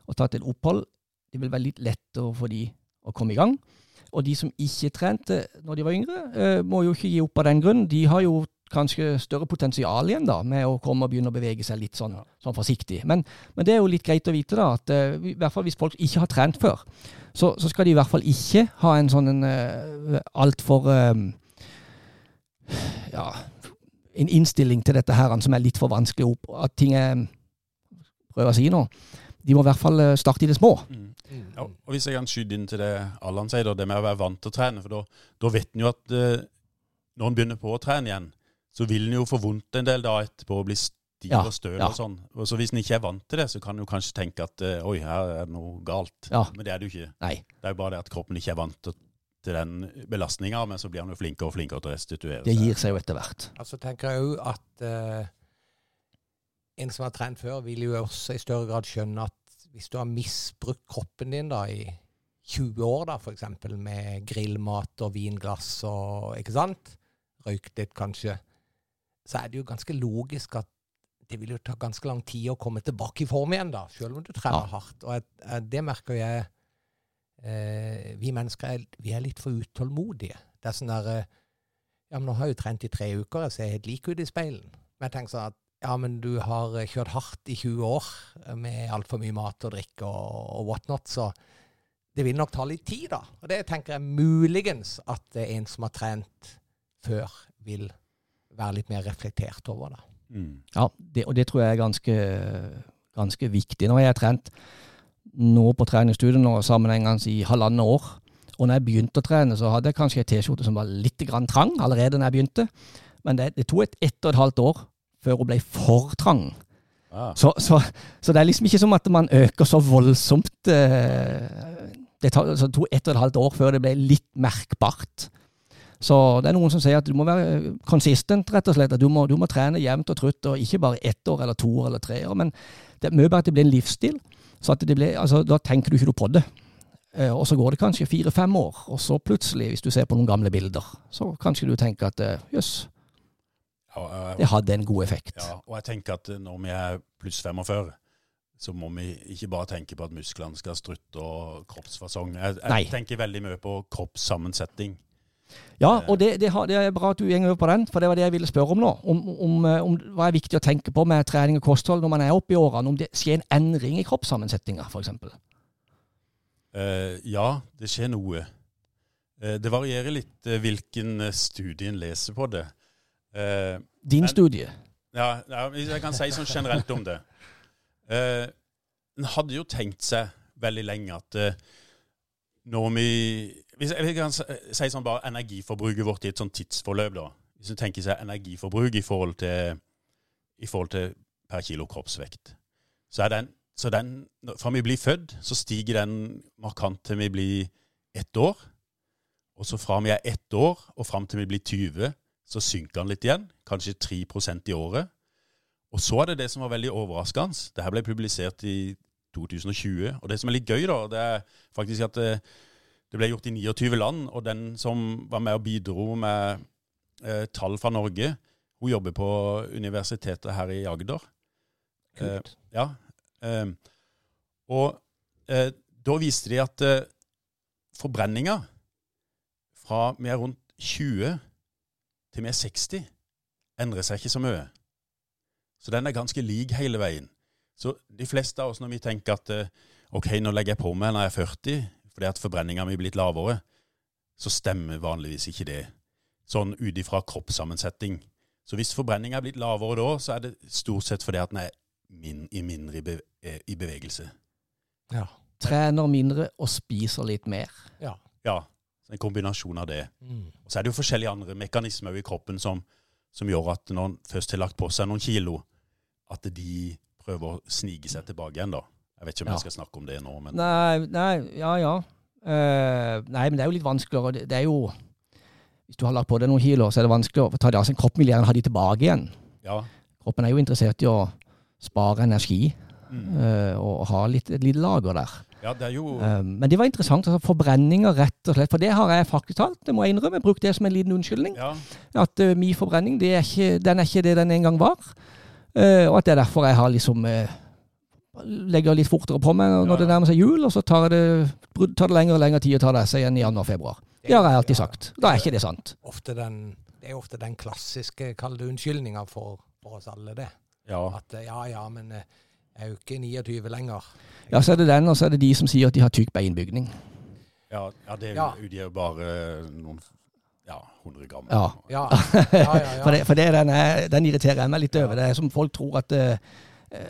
og tatt et opphold, det vil være litt lettere for de å komme i gang. Og de som ikke trente når de var yngre, eh, må jo ikke gi opp av den grunn. De har jo kanskje større potensial igjen da, med å komme og begynne å bevege seg litt sånn, sånn forsiktig. Men, men det er jo litt greit å vite da, at eh, i hvert fall hvis folk ikke har trent før, så, så skal de i hvert fall ikke ha en sånn en uh, altfor uh, ja, en innstilling til dette her som er litt for vanskelig opp. At ting er Prøver å si nå. De må i hvert fall eh, starte i det små. Mm. Ja, og Hvis jeg kan skyte inn til det Allan sier, det med å være vant til å trene. For da vet en jo at uh, når en begynner på å trene igjen, så vil en jo få vondt en del da etterpå og bli stiv Ja, og støl ja. og sånn. Og så Hvis en ikke er vant til det, så kan en kanskje tenke at eh, oi, her er det noe galt. Ja. Men det er det jo ikke. Nei. Det er jo bare det at kroppen ikke er vant til, til den belastninga, men så blir han jo flinkere og flinkere til å restituere Det gir seg jo etter hvert. Altså tenker jeg òg at uh, en som har trent før, vil jo også i større grad skjønne at hvis du har misbrukt kroppen din da i 20 år, da, for eksempel, med grillmat og vinglass og Ikke sant? Røykt litt, kanskje. Så er det jo ganske logisk at det vil jo ta ganske lang tid å komme tilbake i form igjen, da, selv om du trener Ja. hardt. Og jeg, jeg, det merker jeg eh, Vi mennesker er, vi er litt for utålmodige. Det er sånn der eh, Ja, men nå har jeg jo trent i tre uker, jeg ser helt lik ut i speilen. Men jeg tenker sånn at ja, men du har eh, kjørt hardt i 20 år eh, med altfor mye mat og drikke og, og whatnot, så det vil nok ta litt tid, da. Og det tenker jeg muligens at eh, en som har trent før, vil være litt mer reflektert over. da. Mm. Ja, det, og det tror jeg er ganske, ganske viktig. Nå har jeg trent nå på treningsstudio nå sammenhengende i halvannet år. Og når jeg begynte å trene, så hadde jeg kanskje en T-skjorte som var litt grann trang allerede når jeg begynte. Men det, det tok et ett og et halvt år før hun ble for trang. Ah. Så, så, så det er liksom ikke som at man øker så voldsomt. eh, det tok ett og et halvt år før det ble litt merkbart. Så det er noen som sier at du må være konsistent, rett og slett. At du må, du må trene jevnt og trutt, og ikke bare ett år eller to år eller tre år. Men det er mye bare at det blir en livsstil. Så at det blir, altså, da tenker du ikke på det. Eh, Og så går det kanskje fire-fem år, og så plutselig, hvis du ser på noen gamle bilder, så kanskje du tenker at eh, jøss, Ja, det hadde en god effekt. Ja, og jeg tenker at når vi er pluss 45, så må vi ikke bare tenke på at musklene skal strutte og kroppsfasong. Jeg, jeg tenker veldig mye på kroppssammensetting. Ja, og det, det, har, det er bra at du går over på den, for det var det jeg ville spørre om nå. Om, om, eh, om hva er viktig å tenke på med trening og kosthold når man er oppe i årene. Om det skjer en endring i kroppssammensetninga, f.eks. Uh, ja, det skjer noe. Uh, det varierer litt uh, hvilken eh, studie en leser på det. Uh, Din Men- studie. ja, ja, jeg kan si sånn generelt om det. Eh, en hadde jo tenkt seg veldig lenge at eh, når vi hvis jeg kan si si sånn bare energiforbruket vårt i et sånn tidsforløp, da. Hvis du tenker seg energiforbruk i forhold til, i forhold til per kilo kroppsvekt, så er den, så den Fra vi blir født, så stiger den markant til vi blir ett år. Og så fra vi er ett år og fram til vi blir 20, så synker den litt igjen. Kanskje 3% i året. Og så er det det som var veldig overraskende. Det her ble publisert i 2020. Og det som er litt gøy, da, det er faktisk at det, det ble gjort i 29 land. Og den som var med og bidro med eh, tall fra Norge, hun jobber på universitetet her i Agder. Eh, ja. Eh, og eh, da viste de at eh, forbrenninga fra vi er rundt 20 til vi er 60, endrer seg ikke så mye. Så den er ganske lik hele veien. Så de fleste av oss, når vi tenker at eh, OK, nå legger jeg på meg når jeg er 40, fordi at forbrenninga mi blir litt lavere, så stemmer vanligvis ikke det. Sånn ut ifra kroppssammensetning Så hvis forbrenninga er blitt lavere da, så er det stort sett fordi at den er min, i mindre i, be, eh, i bevegelse. Ja. Trener mindre og spiser litt mer. Ja. Ja, så en kombinasjon av det. Mm. Og så er det jo forskjellige andre mekanismer i kroppen som, som gjør at når en først har lagt på seg noen kilo, at de prøver å snike seg tilbake igjen, da. Jeg vet ikke om jeg skal snakke om det nå, men Nei, nei, ja ja. Uh, nei, men det er jo litt vanskeligere. Det, det er jo Hvis du har lagt på deg noen kilo, så er det vanskeligere å ta det av seg. Kroppen vil gjerne ha de tilbake igjen. ja. Kroppen er jo interessert i å spare energi Mm. uh, og ha litt, et lite lager der. Ja, det jo Eh, men det var interessant. altså Forbrenninger, rett og slett. For det har jeg faktisk talt, det må jeg innrømme. Brukt det som en liten unnskyldning. Ja, At min forbrenning, det er ikke, den er ikke det den en gang var. Eh, og at det er derfor jeg har liksom eh, legger litt fortere på meg når Ja, det nærmer seg jul, og så tar det, tar det lengre og lengre tid å ta det seg igjen i januar-februar. Det har jeg alltid sagt. Da er ikke det sant. Ofte den, det er ofte den klassiske, kall det unnskyldninga for, for oss alle, det. ja. At eh, ja ja, men jeg er jo ikke 29 lenger. Ja, så er det den, og så er det de som sier at de har tykk beinbygning. Ja, ja, det er jo jo bare noen ja, 100 gram. Ja. Ja, (laughs) ja, ja. ja. For, det, for det, den, er, den irriterer jeg meg litt over. Det er som folk tror at, eh,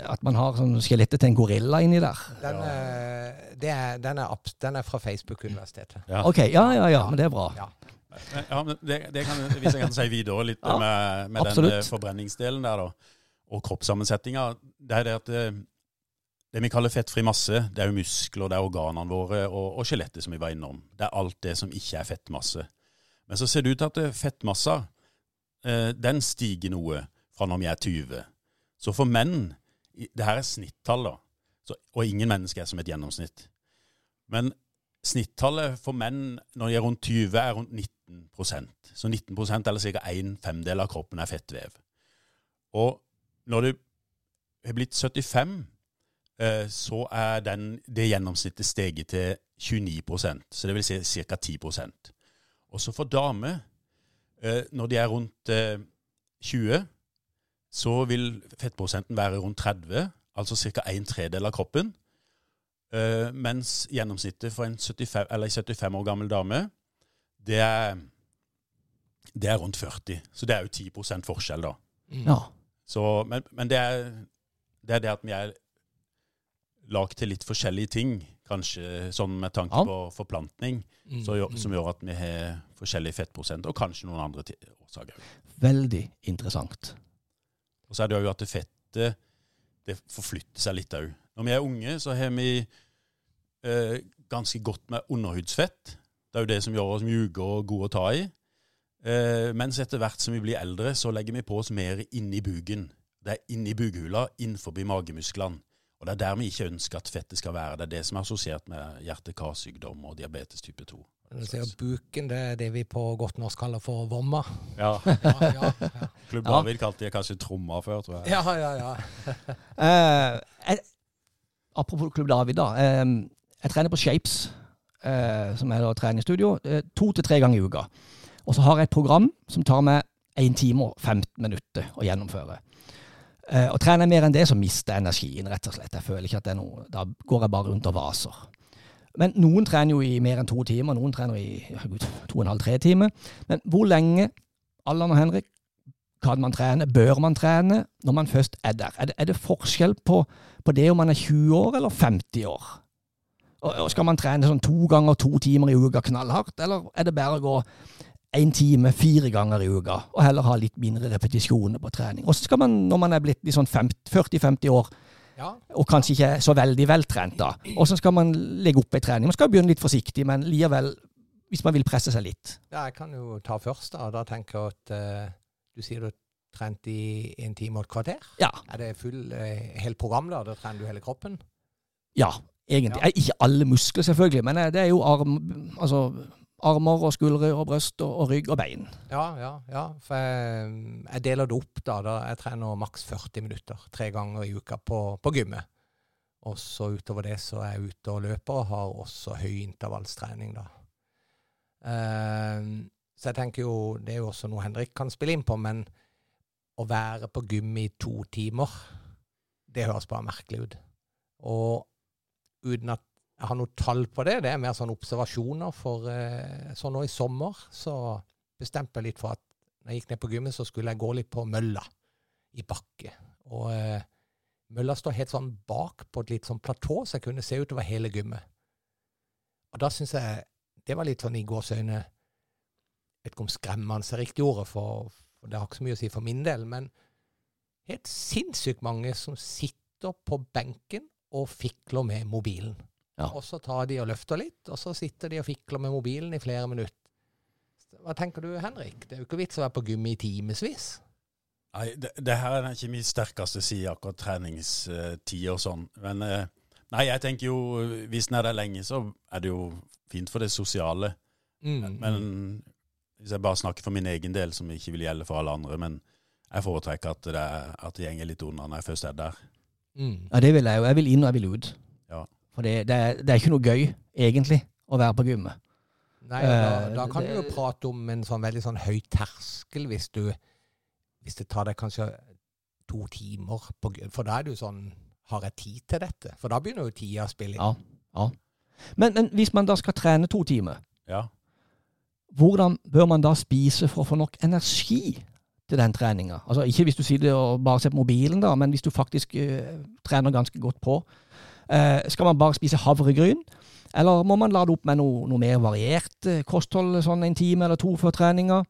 at man har sånn skjelettet til en gorilla inni der. Den, eh, det er, den, er, den er fra Facebook-universitetet. Ja. Ok, ja, ja, ja, men det er bra. Ja. Ja, men det, det kan, hvis jeg kan si videre litt Ja, med, med den eh, forbrenningsdelen der, da, og kroppssammensetninga, det er det at eh, det vi kaller fettfri masse, det er jo muskler, det er organene våre og, og skjelettet som vi var innom. Det er alt det som ikke er fettmasse. Men så ser det ut til at eh, fettmassa, eh, den stiger noe fra når vi er 20. Så for menn, det her er snittall da, så, og ingen mennesker er som et gjennomsnitt. Men snittallet for menn når de er rundt 20, er rundt 19% Så 19% eller ca. en femdel av kroppen, er fettvev. Og når du har blitt 75, eh, så er den, det gjennomsnittet steget til 29% så det vil si ca. 10 Og så for damer, eh, når de er rundt eh, 20, så vil fettprosenten være rundt 30, altså ca. en tredel av kroppen. Eh, mens gjennomsnittet for en 75, eller 75 år gammel dame, det er, det er rundt 40. Så det er jo 10 forskjell, da. Mm. Ja. Så, men men det, er, det er det at vi er lagd til litt forskjellige ting, kanskje sånn med tanke Ja. på forplantning, Mm. så som gjør at vi har forskjellig fettprosent, og kanskje noen andre årsaker. Veldig interessant. Og så er det jo at det fettet det forflytter seg litt òg. Når vi er unge, så har vi eh, ganske godt med underhudsfett. Det er jo det som gjør oss mjuke og gode å ta i. Eh, mens etter hvert som vi blir eldre, så legger vi på oss mer inni buken. Det er inni bukhula, innenfor magemusklene. Og det er der vi ikke ønsker at fettet skal være. Det er det som er assosiert med hjerte-karsykdom og diabetes type 2. Du ser buken, det er det vi på godt norsk kaller for vomma. Ja, (laughs) Ja, ja, ja. Klubb Ja. David kalte det kanskje tromma før, tror jeg. ja, ja, ja. (laughs) Eh, jeg, apropos Klubb David, da. Eh, jeg trener på Shapes, eh, som er da treningsstudio, eh, to til tre ganger i uka. Og så har jeg et program som tar meg 1 time og 15 minutter å gjennomføre. Eh, og trener jeg mer enn det, så mister jeg energien, rett og slett. Jeg føler ikke at det er noe Da går jeg bare rundt og vaser. Men noen trener jo i mer enn to timer, noen trener i ja, gud, to og en halv, tre timer. Men hvor lenge, Allan og Henrik, kan man trene? Bør man trene når man først er der? Er det, er det forskjell på, på det om man er 20 år eller 50 år? Og, og Skal man trene sånn to ganger to timer i uka knallhardt, eller er det bare å gå én time fire ganger i uka, og heller ha litt mindre repetisjoner på trening? Og så skal man, når man er blitt liksom sånn 40-50 år, ja. og kanskje ikke så veldig veltrent, da, og så skal man legge opp ei trening. Man skal begynne litt forsiktig, men likevel, hvis man vil presse seg litt. Ja, jeg kan jo ta først, da. Da tenker jeg at uh, du sier du trent i en time og et kvarter. Ja. Er det full, uh, helt program, da? Da trener du hele kroppen? Ja, egentlig. Ja. Ikke alle muskler, selvfølgelig, men eh, det er jo arm, altså, armer og skuldre og bryst og, og rygg og bein. Ja, ja. ja. For jeg, jeg deler det opp, da. da jeg trener maks 40 minutter tre ganger i uka på, på gymmet. Og så utover det så er jeg ute og løper og har også høy intervallstrening, da. Ehm, så jeg tenker jo, det er jo også noe Henrik kan spille inn på, men å være på gym i to timer, det høres bare merkelig ut. Og uten at jeg har noe tall på det, det er mer sånn observasjoner for eh, sånn nå i sommer, så bestemte jeg litt for at når jeg gikk ned på gymmet, så skulle jeg gå litt på mølla i bakke. Og eh, mølla står helt sånn bak på et litt sånn platå, så jeg kunne se utover hele gymmet. Og da syns jeg det var litt sånn i gåseøyne Vet ikke om skremmende er riktig ordet, for, for det har ikke så mye å si for min del, men helt sinnssykt mange som sitter på benken og fikler med mobilen. Ja. Og så tar de og løfter litt, og så sitter de og fikler med mobilen i flere minutter. Hva tenker du, Henrik? Det er jo ikke vits å være på gymmet i timevis. Nei, det, det her er ikke min sterkeste side, akkurat treningstid og sånn. Men eh, nei, jeg tenker jo hvis den er der lenge, så er det jo fint for det sosiale. Mm. Men hvis jeg bare snakker for min egen del, som ikke vil gjelde for alle andre, men jeg foretrekker at det, er, at det gjenger litt unna når jeg først er der. Mm. Ja, det vil jeg jo. Jeg vil inn og jeg vil ut. Ja. For det, det, er, det er ikke noe gøy, egentlig, å være på gymmet. Nei, da, Eh, da kan du jo prate om en sånn veldig sånn høy terskel hvis du Hvis det tar deg kanskje to timer på gym, For da er du sånn Har jeg tid til dette? For da begynner jo tida å spille inn. Ja. Men, men hvis man da skal trene to timer, Ja. hvordan bør man da spise for å få nok energi til den treninga? Altså ikke hvis du sitter og bare ser på mobilen, da, men hvis du faktisk uh, trener ganske godt på. Eh, skal man bare spise havregryn? Eller må man lade opp med noe, noe mer variert eh, kosthold sånn en time eller to før treninga?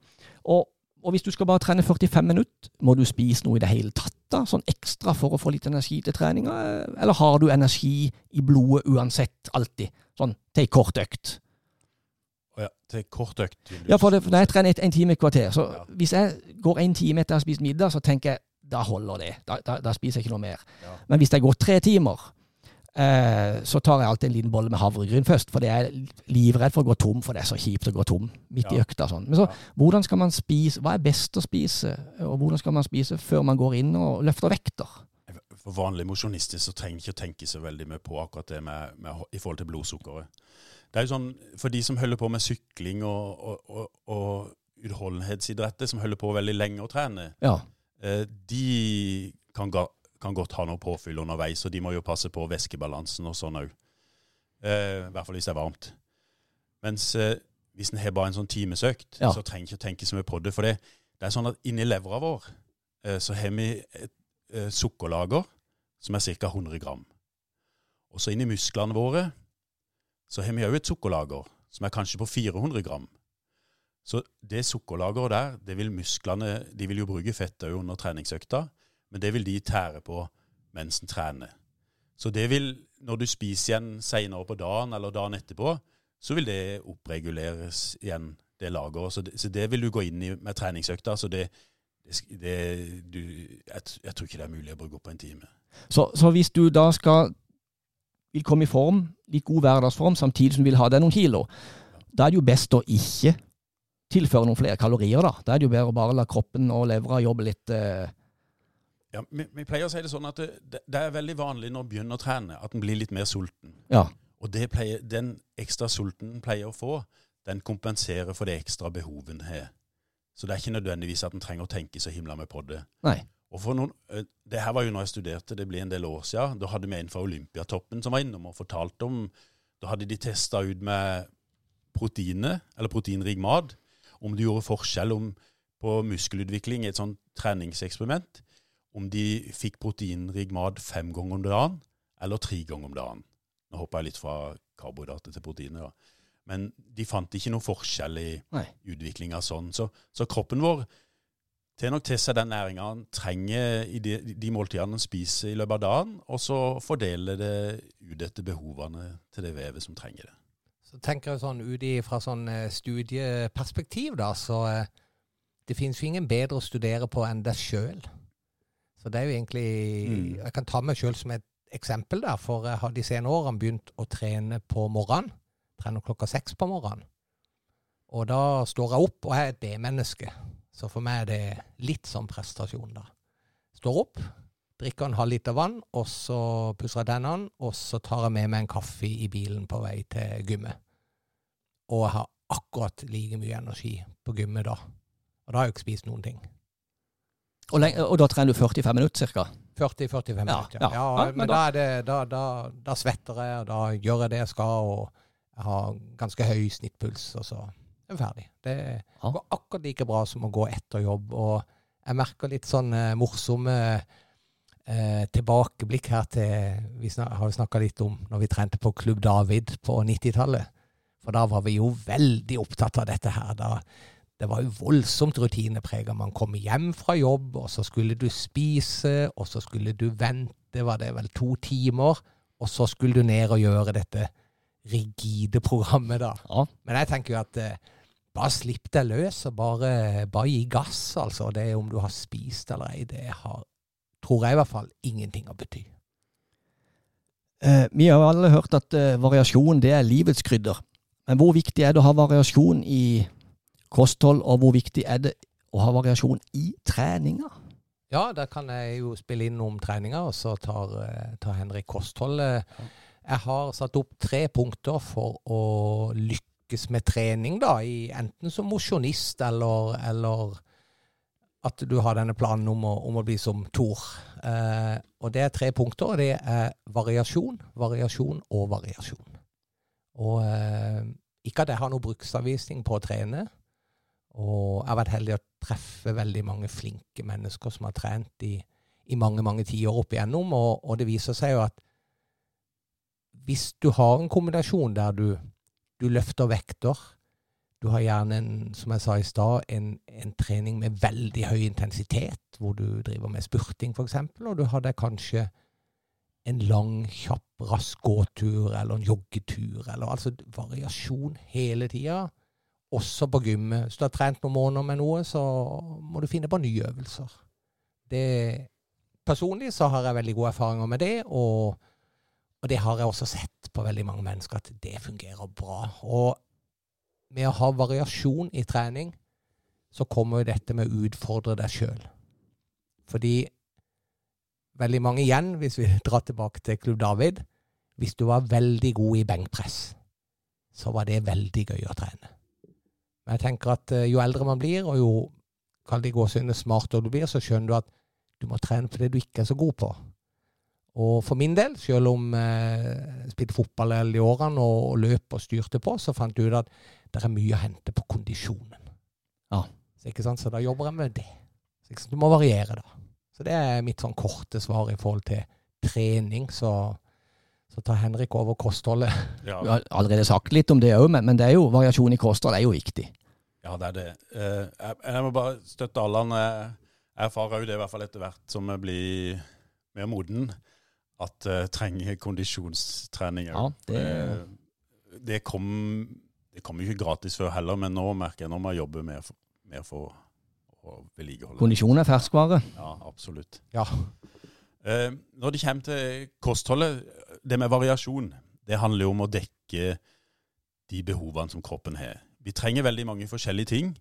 Og, og hvis du skal bare trene 45 minutter, må du spise noe i det hele tatt? da, Sånn ekstra for å få litt energi til treninga? eh, Eller har du energi i blodet uansett, alltid? Sånn til ei kort økt? Ja, til kort økt. Ja, for det, når jeg trener et, en time i kvarter, så Ja. hvis jeg går en time etter jeg har spist middag, så tenker jeg da holder det. Da, da, da spiser jeg ikke noe mer. Ja. Men hvis det går tre timer, så tar jeg alltid en liten bolle med havregryn først. For jeg er livredd for å gå tom, for det er så kjipt å gå tom midt i økta. Sånn. Men så, Ja. hvordan skal man spise? Hva er best å spise? Og hvordan skal man spise før man går inn og løfter vekter? For vanlige mosjonister så trenger ikke å tenke så veldig mye på akkurat det med, med, i forhold til blodsukkeret. Det er jo sånn, For de som holder på med sykling og, og, og, og utholdenhetsidretter, som holder på veldig lenge å trene, Ja. eh, de kan, kan godt ha noe påfyll underveis, og de må jo passe på væskebalansen og sånn òg. Eh, I hvert fall hvis det er varmt. Mens eh, hvis en har bare en sånn timesøkt, Ja. så trenger en ikke å tenke så mye på det. For det, det er sånn at inni levra vår eh, så har vi et eh, sukkerlager som er ca. 100 gram. Og så inni musklene våre så har vi òg et sukkerlager som er kanskje på 400 gram. Så det sukkerlageret der, det vil musklene De vil jo bruke fett òg under treningsøkta, men det vil de tære på mens en trener. Så det vil, når du spiser igjen seinere på dagen eller dagen etterpå, så vil det oppreguleres igjen, det lageret. Så så det vil du gå inn i med treningsøkta. Så det, det du, jeg, jeg tror ikke det er mulig å bruke opp på en time. Så, så hvis du da skal vil komme i form, litt god hverdagsform, samtidig som du vil ha deg noen kilo, da er det jo best å ikke tilføre noen flere kalorier, da. Da er det jo bedre å bare la kroppen og levra jobbe litt eh, Ja, vi, vi pleier å si det sånn at det, det, det er veldig vanlig når en begynner å trene, at en blir litt mer sulten. Ja. Og det pleier, den ekstra sulten en pleier å få, den kompenserer for det ekstra behovet en har. Så det er ikke nødvendigvis at en trenger å tenke så himla med på det. Nei. Og for noen, eh, Det her var jo når jeg studerte, det blir en del år siden. Da hadde vi en fra Olympiatoppen som var innom og fortalte om Da hadde de testa ut med proteinet, eller proteinrik mat, om de gjorde forskjell om, på muskelutvikling i et sånt treningseksperiment. Om de fikk proteinrik mat fem ganger om dagen, eller tre ganger om dagen. Nå hopper jeg litt fra karbohydrater til proteiner. da. Men de fant ikke noen forskjell i Nei. utviklinga sånn. Så, så kroppen vår tar nok til seg den næringa han trenger i de, de måltidene han spiser i løpet av dagen, og så fordeler det ut etter behovene til det vevet som trenger det. Så tenker jeg sånn ut fra sånn eh, studieperspektiv, da, så eh, det finnes jo ingen bedre å studere på enn deg sjøl. Så det er jo egentlig Mm. Jeg kan ta meg sjøl som et eksempel, der, for jeg har de senere årene begynt å trene på morgenen. Trener klokka seks på morgenen. Og da står jeg opp, og jeg er et B-menneske. Så for meg er det litt sånn prestasjon, da. Står opp, drikker en halv liter vann, og så pusser jeg tennene, og så tar jeg med meg en kaffe i bilen på vei til gymmet. Og jeg har akkurat like mye energi på gymmet da. Og da har jeg jo ikke spist noen ting. Og, og da trener du 45 minutter ca. 40-45 Ja, minutter. ja. Ja, Ja, men, men da, er det, da, da, da svetter jeg, og da gjør jeg det jeg skal, og jeg har ganske høy snittpuls. Og så er jeg ferdig. Det Ja. går akkurat like bra som å gå etter jobb. Og jeg merker litt sånn eh, morsomme eh, tilbakeblikk her til Vi snak, har jo snakka litt om når vi trente på Klubb David på 90-tallet. For da var vi jo veldig opptatt av dette her. Da, det var jo voldsomt rutineprega. Man kom hjem fra jobb, og så skulle du spise, og så skulle du vente, var det vel to timer, og så skulle du ned og gjøre dette rigide programmet, da. Ja. Men jeg tenker jo at eh, bare slipp deg løs, og bare, bare gi gass, altså. Det om du har spist eller ei, det har, tror jeg i hvert fall, ingenting å bety. Eh, vi har alle hørt at eh, variasjon det er livets krydder. Men hvor viktig er det å ha variasjon i kosthold, og hvor viktig er det å ha variasjon i treninga? Ja, der kan jeg jo spille inn om treninga, og så tar, eh, tar Henrik kostholdet. Jeg har satt opp tre punkter for å lykkes med trening, da, i, enten som mosjonist eller, eller at du har denne planen om å, om å bli som Thor. Eh, og det er tre punkter, og det er variasjon, variasjon og variasjon. Og eh, ikke at jeg har noen bruksanvisning på å trene, og jeg har vært heldig å treffe veldig mange flinke mennesker som har trent i, i mange, mange tiår opp igjennom, og, og det viser seg jo at hvis du har en kombinasjon der du, du løfter vekter, du har gjerne, en, som jeg sa i stad, en, en trening med veldig høy intensitet, hvor du driver med spurting f.eks., og du har deg kanskje en lang, kjapp, rask gåtur eller en joggetur, eller altså variasjon hele tida. Også på gymmet. Hvis du har trent noen måneder med noe, så må du finne på nye øvelser. Det, personlig så har jeg veldig gode erfaringer med det, og, og det har jeg også sett på veldig mange mennesker, at det fungerer bra. Og med å ha variasjon i trening, så kommer jo dette med å utfordre deg sjøl. Fordi veldig mange igjen, hvis vi (laughs) drar tilbake til Klubb David, hvis du var veldig god i benkpress, så var det veldig gøy å trene. Men jeg tenker at eh, jo eldre man blir, og jo kall det gåsehudet smartere du blir, så skjønner du at du må trene på det du ikke er så god på. Og for min del, selv om eh, jeg spilte fotball alle de årene og, løp og styrte på, så fant jeg ut at det er mye å hente på kondisjonen. Ja. Så, så da jobber jeg med det. Så? Du må variere, da. Så det er mitt sånn korte svar i forhold til trening. Så, så tar Henrik over kostholdet. (laughs) Ja, Vi har allerede sagt litt om det òg, men, men det er jo variasjon i kosthold er jo viktig. ja det er det. Eh, jeg, jeg må bare støtte Allan. Jeg erfarer jo det i hvert fall etter hvert som jeg blir mer moden, at jeg trenger kondisjonstrening. Ja, det, Det, det kom det kom ikke gratis før heller, men nå merker jeg nå må jeg jobbe mer for, mer for å vedlikeholde. kondisjon er ferskvare. Ja, absolutt. Ja. Eh, når det kommer til kostholdet, det med variasjon, det handler jo om å dekke de behovene som kroppen har. Vi trenger veldig mange forskjellige ting,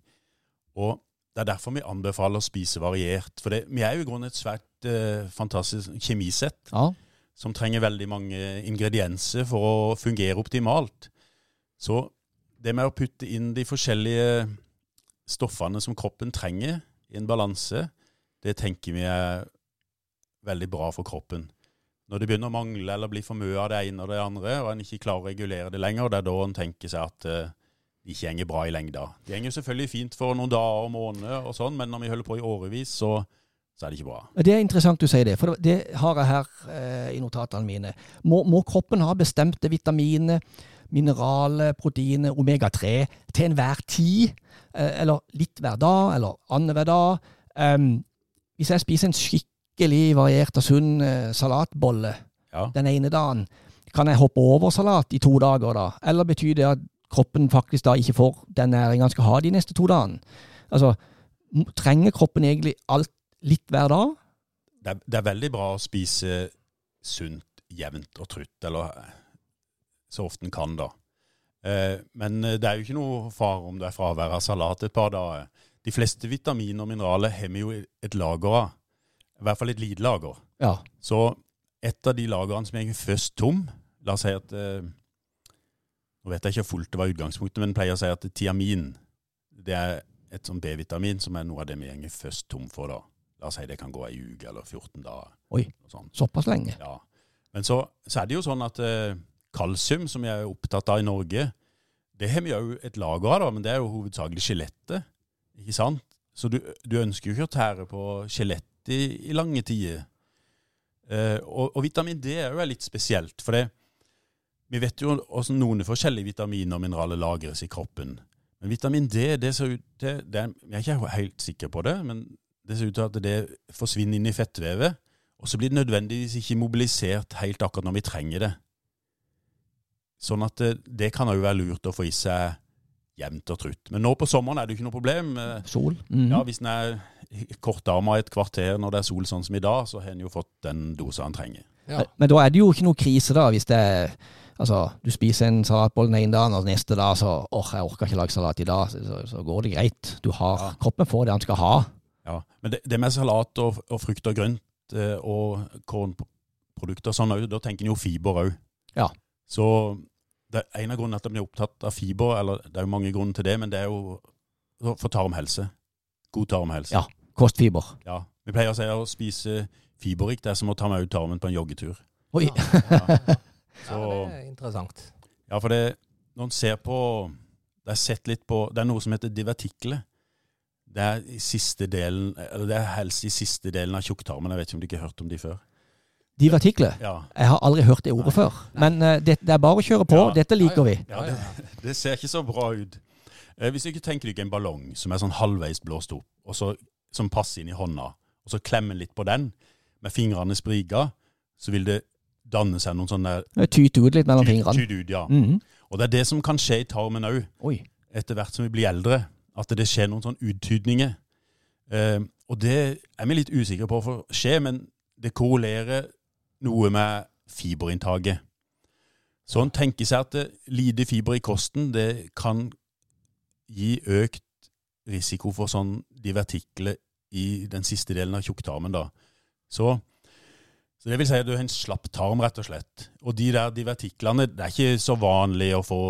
og det er derfor vi anbefaler å spise variert. For det, vi er jo i grunnen et svært eh, fantastisk kjemisett Ja. som trenger veldig mange ingredienser for å fungere optimalt. Så det med å putte inn de forskjellige stoffene som kroppen trenger i en balanse, det tenker vi er veldig bra for kroppen. Når det begynner å mangle eller bli for mye av det ene og det andre, og en ikke klarer å regulere det lenger, det er da en tenker seg at uh, det ikke gjenger bra i lengda. Det gjenger selvfølgelig fint for noen dager og måneder, og sånn, men når vi holder på i årevis, så, så er det ikke bra. Det er interessant du sier det, for det- har jeg her uh, i notatene mine. Må, må kroppen ha bestemte vitaminer, mineraler, proteiner, omega-3 til enhver tid? Eh, eller litt hver dag, eller annenhver dag? Um, hvis jeg spiser en skikkelig variert og sunn eh, salatbolle Ja. den ene dagen, kan jeg hoppe over salat i to dager da? Eller betyr det at kroppen faktisk da ikke får den næringen den skal ha de neste to dagene? Altså, trenger kroppen egentlig alt litt hver dag? det er, det er veldig bra å spise sunt, jevnt og trutt, eller eh, så ofte en kan, da. Eh, men det er jo ikke noe fare om det er fravær av salat et par dager. De fleste vitaminer og mineraler har vi jo et lager av. I hvert fall et lite lager. Ja. Så et av de lagrene som er først tom La oss si at eh, Nå vet jeg ikke fullt det var utgangspunktet, men jeg pleier å si at tiamin det er et sånn B-vitamin som er noe av det vi går først tom for. da. La oss si det kan gå ei uke eller 14 dager. Oi. Noe. Såpass lenge. Ja. Men så, så er det jo sånn at eh, kalsium, som jeg er opptatt av i Norge, det har vi jo et lager av, da, men det er jo hovedsakelig skjelettet. Ikke sant? Så du, du ønsker jo ikke å tære på skjelett i, i lange tider. Eh, og, og vitamin D er jo litt spesielt, for det, vi vet jo hvordan noen forskjellige vitaminer og mineraler lagres i kroppen. Men vitamin D, det ser ut til det Jeg er ikke helt sikker på det, men det ser ut til at det forsvinner inn i fettvevet. Og så blir det nødvendigvis ikke mobilisert helt akkurat når vi trenger det. Sånn at det, det kan jo være lurt å få i seg jevnt og trutt. Men nå på sommeren er det jo ikke noe problem. Sol. Sol. -hmm. Ja, Hvis den er kortarma i et kvarter når det er sol sånn som i dag, så har en jo fått den dosa en trenger. Ja. Men, men da er det jo ikke noe krise, da, hvis det er Altså, du spiser en salatbolle den ene dagen, og neste dag så åh, jeg orker ikke lage salat i dag. Så, så, så går det greit. Du har, Ja. Kroppen får det han skal ha. Ja, Men det, det med salat og, og frukt og grønt eh, og kornprodukter sånn òg, da tenker en jo fiber òg. Ja. Så det er en av grunnene at en blir opptatt av fiber, eller det er jo mange grunner til det, men det er jo for tarmhelse. God tarmhelse. Ja. Kostfiber. Ja. Vi pleier å si at å spise fiberrikt det er som å ta meg ut tarmen på en joggetur. Oi. Ja. (laughs) Ja, Så, det er interessant. ja, for det, når en ser på Det er sett litt på Det er noe som heter divertikle. Det er i siste delen, eller det er helst i siste delen av tjukktarmen. Jeg vet ikke om du ikke har hørt om de før? Divertikle? Ja, Jeg har aldri hørt det ordet Nei. før. Men uh, det, det er bare å kjøre på. Ja. Dette liker vi. ja det, (laughs) det ser ikke så bra ut. Uh, hvis du ikke tenker deg en ballong som er sånn halvveis blåst opp, og så, som passer inn i hånda, og så klemmer litt på den, med fingrene spriga, så vil det danne seg noen sånne Tyte ut litt mellom fingrene. tyd ut, ja. Mhm. Og det er det som kan skje i tarmen òg, etter hvert som vi blir eldre. At det skjer noen sånne uttydninger. Eh, og det er vi litt usikre på for å skje, men det korrelerer noe med fiberinntaket. Så en tenker seg at lite fiber i kosten det kan gi økt risiko for sånn divertikler i den siste delen av tjukktarmen. da. Så, så det vil si at du har en slapp tarm, rett og slett. Og de der divertiklene, det er ikke så vanlig å få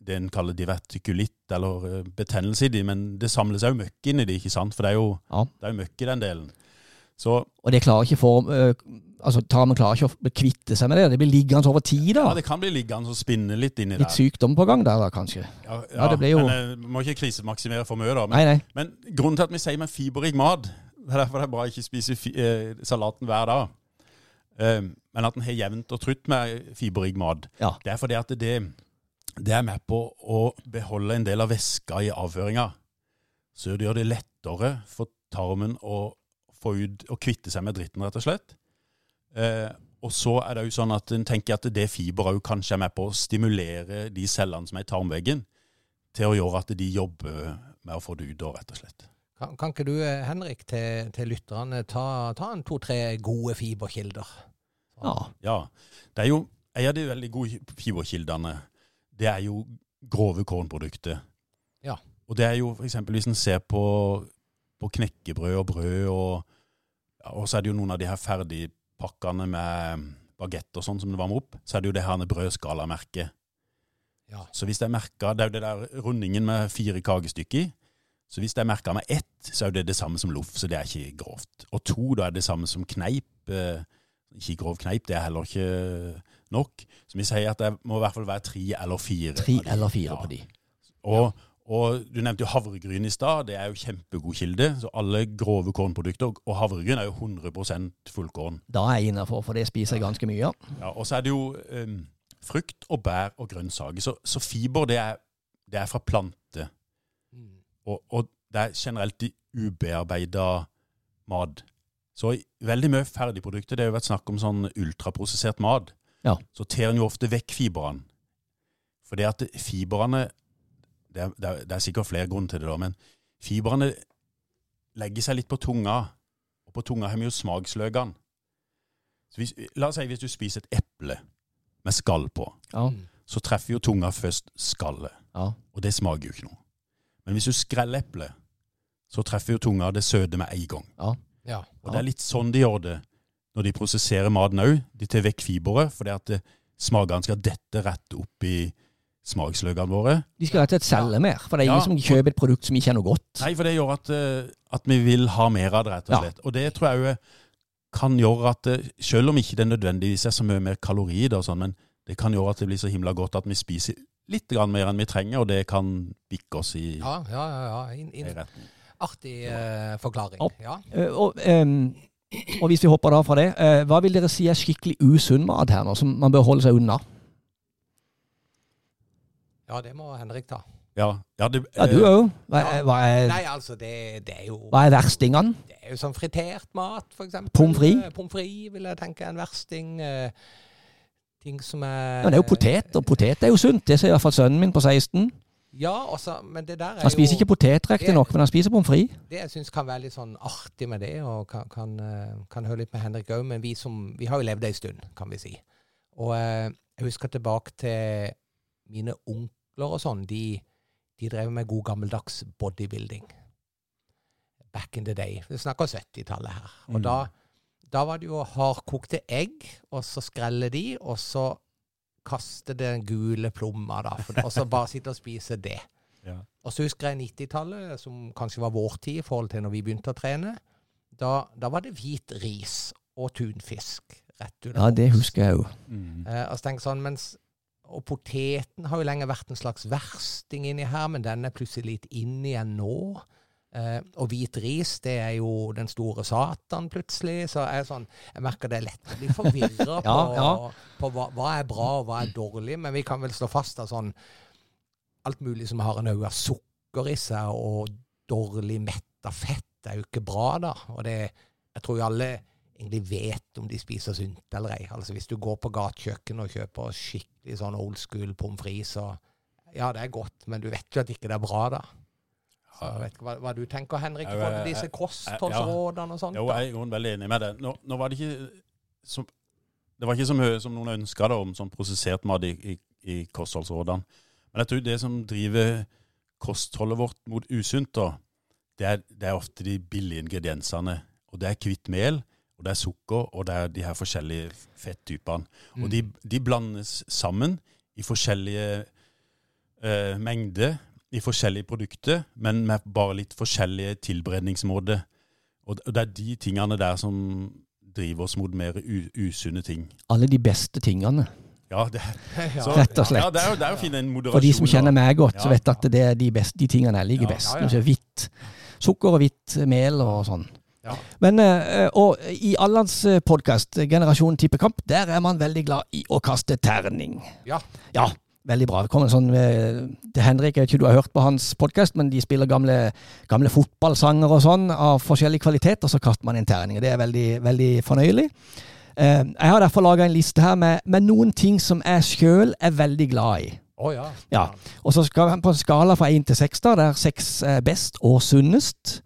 det en kaller divertikulitt, eller eh, betennelse i de, men det samles òg møkk inni de, ikke sant? For det er jo, Ja. det er møkk i den delen. Så Og det klarer ikke form, Altså, tarmen klarer ikke å kvitte seg med det. Det blir liggende over tid, da. ja, det kan bli liggende og spinne litt inni Litt sykdom på gang der, da, kanskje. Ja, Ja, det blir jo- Men Vi må ikke krisemaksimere for mye, da. Men, Nei, nei. men grunnen til at vi sier med fiberrik mat, (laughs) det er derfor det er bra å ikke spise eh, salaten hver dag, eh, men at en har jevnt og trutt med fiberrik mat, Ja. det er fordi at det, det er med på å beholde en del av væska i avføringa. Så det gjør det lettere for tarmen å få ut og kvitte seg med dritten, rett og slett. Eh, og så er det jo sånn at en tenker at det fiberet òg kanskje er med på å stimulere de cellene som er i tarmveggen, til å gjøre at de jobber med å få det ut, da, rett og slett. Kan, kan ikke du, eh, Henrik, til, til lytterne ta, ta en to-tre gode fiberkilder? Ja. Ja. Det er jo en av de veldig gode fiberkildene. Det er jo grove kornprodukter. Ja. Og det er jo f.eks. hvis en ser på, på knekkebrød og brød, og, og så er det jo noen av de her ferdigpakkene med bagett og sånn som det varmer opp, så er det jo det her brødskalamerket. Ja. Så hvis det er merka Det er jo det der rundingen med fire kakestykker i. Så hvis det er merka med ett, så er det det samme som loff, så det er ikke grovt. Og to, da er det samme som kneip. Eh, ikke grov kneip, det er heller ikke nok. Så vi sier at det må i hvert fall være tre eller fire. Tre eller fire Ja. på de. Og, og du nevnte jo havregryn i stad. Det er jo kjempegod kilde. Så alle grove kornprodukter, og havregryn er jo 100% fullkorn. Da er jeg innafor, for det spiser jeg ganske mye av. Ja, og så er det jo um, frukt og bær og grønnsaker. Så, så fiber, det er, det er fra plante. Mm. Og, og det er generelt i ubearbeida mat. Så veldig mye ferdigprodukter, det har jo vært snakk om sånn ultraprosessert mat, Ja. så tar en jo ofte vekk fibrene. For det at fibrene det er, det, er, det er sikkert flere grunner til det, da, men fibrene legger seg litt på tunga. Og på tunga har vi jo smaksløkene. La oss si hvis du spiser et eple med skall på, Ja. Så treffer jo tunga først skallet. ja. Og det smaker jo ikke noe. Men hvis du skreller eplet, så treffer jo tunga det søte med en gang. Ja. Og det er litt sånn de gjør det når de prosesserer maten òg. De tar vekk fiberet, fordi at smakene skal dette rett opp i smaksløkene våre. De skal rett og slett selge mer, for det er Ja. ingen som kjøper et produkt som ikke er noe godt. Nei, for det gjør at, eh, at vi vil ha mer av det, rett og Ja. slett. Og det tror jeg òg kan gjøre at eh, Selv om ikke det nødvendigvis er så mye mer kalorier, og sånn, men det kan gjøre at det blir så himla godt at vi spiser litt mer enn vi trenger, og det kan bikke oss i, Ja, ja, ja. ja. In, i in, retten. artig uh, forklaring. Opp. Ja. Uh, og, um, og hvis vi hopper da fra det, hva vil dere si er skikkelig usunn mat her nå, som man bør holde seg unna? Ja, det må Henrik ta. Ja, ja, det, Ja, du eh, òg. Hva, er- hva, er- Nei, altså, det, det er jo hva er verstingene? Det er jo sånn fritert mat, eksempel. Pommes frites? Eh, Pommes frites vil jeg tenke en versting. eh, ting som er Ja, det er jo potet, og potet er jo sunt. Det sier i hvert fall sønnen min på 16. Ja, også, men det der er jo Han spiser jo ikke potet riktignok, men han spiser pommes frites. Det jeg syns kan være litt sånn artig med det, og kan, kan, kan høre litt med Henrik òg, men vi som Vi har jo levd ei stund, kan vi si. Og jeg husker tilbake til mine onkler og sånn. De, de drev med god gammeldags bodybuilding. Back in the day. Vi snakker 70-tallet her. Og Mm. da, da var det jo hardkokte egg, og så skrelle de, og så kaste den gule plomma, da. For, og så bare sitte og spise det. ja. Og så husker jeg 90-tallet, som kanskje var vår tid i forhold til når vi begynte å trene. Da, da var det hvit ris og tunfisk rett under Ja, det husker jeg jo. Mm. Eh, og så jeg sånn, mens, og poteten har jo lenge vært en slags versting inni her, men den er plutselig litt inn igjen nå. Eh, og hvit ris, det er jo den store satan plutselig. Så jeg, sånn, jeg merker det er lett å bli forvirra (laughs) på, Ja, ja. på hva, hva er bra og hva er dårlig. Men vi kan vel slå fast at sånn alt mulig som har en haug av sukker i seg, og dårlig metta fett, er jo ikke bra, da. Og det, jeg tror jo alle egentlig vet om de spiser sunt eller ei. Altså Hvis du går på gatekjøkkenet og kjøper skikkelig sånn old school pommes frites, så ja, det er godt, men du vet jo at ikke det er bra, da. Så jeg vet ikke hva, hva du tenker, Henrik, i Ja, forhold disse kostholdsrådene og sånt? Jo, jeg er veldig enig med det. Nå, nå var det ikke som, Det var ikke så mye som noen ønska om sånn prosessert mat i, i, i kostholdsrådene. Men jeg tror det som driver kostholdet vårt mot usunt, da, det er, det er ofte de billige ingrediensene. Og det er hvitt mel, og det er sukker, og det er de her forskjellige fettypene. Mm. Og de, de blandes sammen i forskjellige eh, mengder, i forskjellige produkter, men med bare litt forskjellige tilberedningsmåter. Og det er de tingene der som driver oss mot mer usunne ting. Alle de beste tingene, Ja, det, (laughs) ja. så, Rett og slett. Ja, det er jo det er jo å finne en moderasjon. For de som kjenner meg godt, så vet at det er de, best, de tingene jeg liker Ja, best. ja, ja. Hvitt sukker og hvitt mel og sånn. Ja. Men eh, og i Allands podkast, Generasjon tippekamp, der er man veldig glad i å kaste terning. Ja. Ja, veldig bra. Det kommer en sånn eh, til Henrik, jeg vet ikke du har hørt på hans podkast, men de spiller gamle, gamle fotballsanger og sånn av forskjellig kvalitet, og så kaster man en terning. og Det er veldig, veldig fornøyelig. Eh, jeg har derfor laga en liste her med, med noen ting som jeg sjøl er veldig glad i. Oh, ja. Ja. Og så skal vi på en skala fra én til seks, der seks er best og sunnest.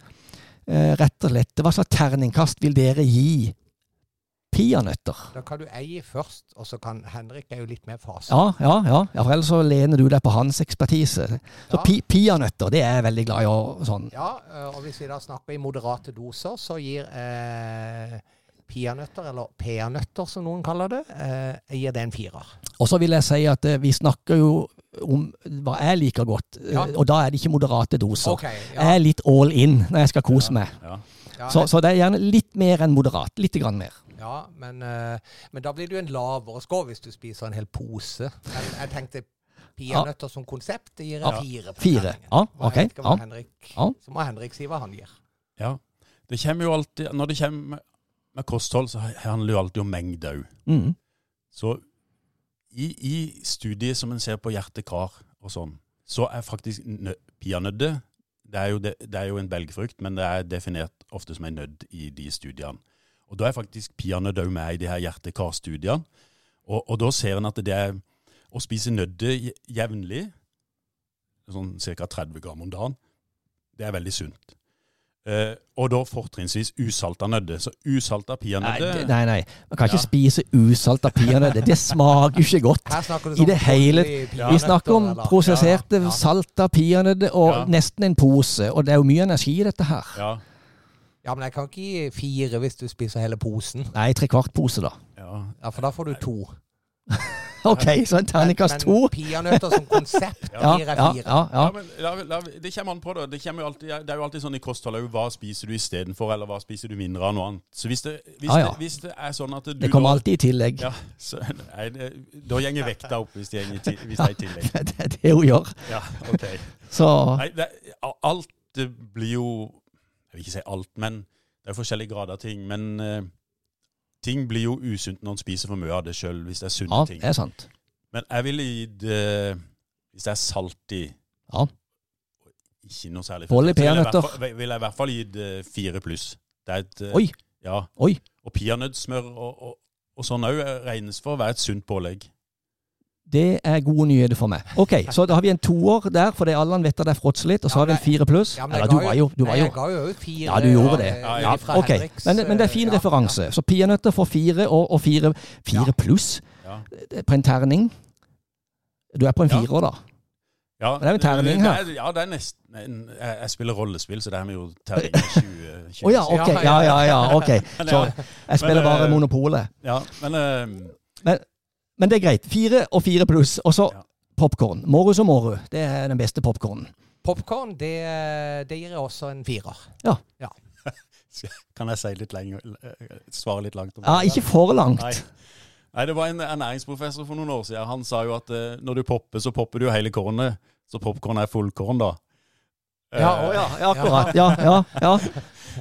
Eh, rett og slett, hva slags terningkast vil dere gi peanøtter? Da kan du eie først, og så kan Henrik er jo litt mer fase. Ja, ja, ja. ja for ellers så lener du deg på hans ekspertise. Så Ja. peanøtter, det er jeg veldig glad i. Og sånn. Ja, eh, og hvis vi da snakker i moderate doser, så gir eh, peanøtter, eller peanøtter som noen kaller det, eh, gir det en firer. Og så vil jeg si at eh, vi snakker jo om hva jeg liker godt, eh, Ja. og da er det ikke moderate doser. Ok, Jeg er litt all in når jeg skal kose meg. Ja. ja, Så, så det er gjerne litt mer enn moderat. Litt grann mer. ja men, eh, men da blir du en lavere score hvis du spiser en hel pose. Men jeg tenkte peanøtter som konsept, det gir en Ja. fire. Fire. Ja, ok. jeg Ja. Henrik, Ja. Så må Henrik si hva han gir. ja. Det kommer jo alltid Når det kommer med, med kosthold, så handler det jo alltid om mengde òg. Mm. Så i, i studiet som en ser på hjerte-kar og sånn, så er faktisk nø- peanøtter det det, det er jo en belgfrukt, men det er definert ofte som en nødd i de studiene. Og Da er faktisk peanøtt òg med i de her hjerte-kar-studiene. Og, og da ser en at det er å spise nødder je- jevnlig, sånn ca. 30 gram om dagen, det er veldig sunt. Eh, og da fortrinnsvis usalta nødder. Så usalta peanøtter nei, nei, nei. Man kan ikke Ja. spise usalta peanøtter. Det smaker jo ikke godt. I det hele- Vi snakker om eller? prosesserte, Ja. salta peanøtter og Ja. nesten en pose. Og det er jo mye energi i dette her. Ja, Ja, men jeg kan ikke gi fire hvis du spiser hele posen. Nei, tre kvart pose, da. ja. Ja, For da får du to. (laughs) (laughs) OK, så en terningkast to. Men peanøtter som konsept (laughs) jeg ja, fire. ja, ja. Ja, men la, la, Det kommer an på da. Det, jo alltid, det er jo alltid sånn i kosthold òg. Hva spiser du istedenfor, eller hva spiser du mindre av noe annet? Så hvis det, hvis det, hvis det er sånn at du Det kommer da- alltid i tillegg. Ja, så, nei, det, da gjenger vekta opp hvis det, gjenger, hvis det er i tillegg. (laughs) Det er det hun gjør. Ja, ok. Så Nei, det, alt det blir jo Jeg vil ikke si alt, men det er forskjellige grader av ting. Men eh, ting blir jo usunt når en spiser for mye av det sjøl, hvis det er sunne ja, ting. er sant. Men jeg ville gitt det Hvis det er salt i Ja. Ikke noe særlig Bolle i peanøtter. Vil jeg i hvert fall gitt fire pluss. Det er et Oi. Ja. Oi. Og peanøttsmør og, og, og sånn òg regnes for å være et sunt pålegg. Det er gode nyheter for meg. OK, så da har vi en toer der, fordi Allan vet at det er fråtselig. Og så Ja, har vi en men- fire pluss. Ja, men Eller du var jo, du var jo Jeg ga jo fire. Ja, du gjorde det. eh, Ja, Ja, ok. Men, men det er fin eh, referanse. Så peanøtter får fire, og, og fire, fire Ja. pluss Ja. på en terning. Du er på en firer, da. Ja, Det er jo en terning her. det er- Ja, det er nesten en- Jeg jeg spiller rollespill, så det er med jo terning med 20. 20 oh, ja, OK. Ja, ja, ja. ok. (laughs) Men Så jeg spiller bare eh, Monopolet. ja, men eh, Men det er greit. Fire og fire pluss. Og så Ja. popkorn. Morus og moru. Det er den beste popkornen. Popkorn, det, det gir jeg også en firer. (laughs) kan jeg si litt lenger eh, Svare litt langt? om Ja, ikke for langt. Nei. Nei, det var en ernæringsprofessor for noen år siden. Han sa jo at eh, når du popper, så popper du jo hele kornet. Så popkorn er fullkorn, da. Ja, Eh, å ja. Ja, akkurat. Ja, ja, ja.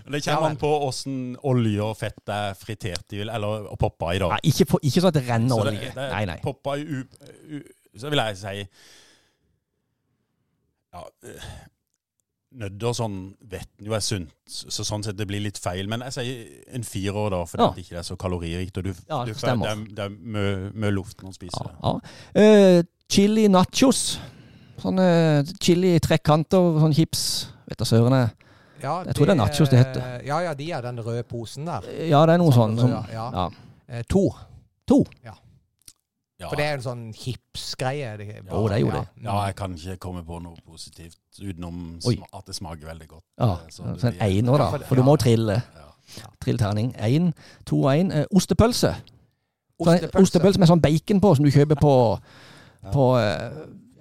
Det kommer an på åssen olje og fett er fritert i, eller poppa i, da. Nei, ikke, på, ikke sånn at det renner Så det- olje. det Nei, nei. Poppa i u, u, Så vil jeg si Ja eh, Nødder og sånn vet en jo er sunt, så sånn sett det blir litt feil. Men jeg sier en firer, da, fordi Ja. det ikke er så kaloririkt. Og du, Ja, du, det er, det er mye, mye luft når man spiser det. Ja, ja. Uh, chili nachos. Sånne chili-trekanter, sånn chips. Vet da søren. Ja, Jeg tror det er nachos det heter. Ja, ja, de er den røde posen der. Ja, det er noe Sånn, sånn. Som, ja, ja. ja. Eh, to. To. Ja. For det er en sånn hipsgreie. ja, Jo, det er jo det. Ja, jeg kan ikke komme på noe positivt utenom Oi. at det smaker veldig godt. ja. Så Så en einer, da. For- For du må trille. Ja. Trill terning. Én, to og én. Eh, ostepølse. Sånn, Ostepølse. ostepølse med sånn bacon på, som du kjøper på, Ja. på eh,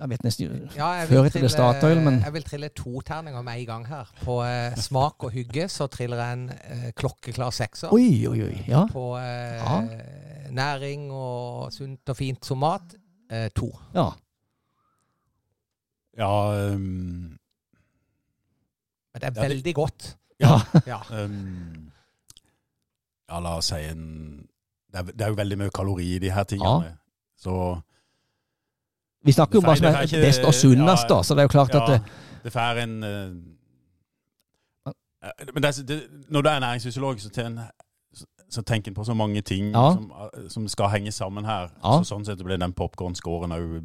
Jeg vet nesten Ja, jeg Før vil etter det trille- Statoil, men- Jeg vil trille to terninger med en gang her. På eh, smak og hygge så triller jeg en eh, klokkeklar sekser. Oi, oi, oi. Ja. På eh, Ja. næring og sunt og fint som mat eh, to. ja. Ja, um, Men det er det- veldig godt. ja. (laughs) Ja. um, ja, la oss si en det er, det er jo veldig mye kalori i de her tingene. Så Vi snakker jo bare som er ikke- best og sunnest, ja, da. Så det er jo klart at det, det får en eh, Men det, det, når du er næringsfysiolog, så, ten, så, tenker en på så mange ting Ja. som, eh, som skal henge sammen her. Ja. Så sånn sett blir den popkornskåren òg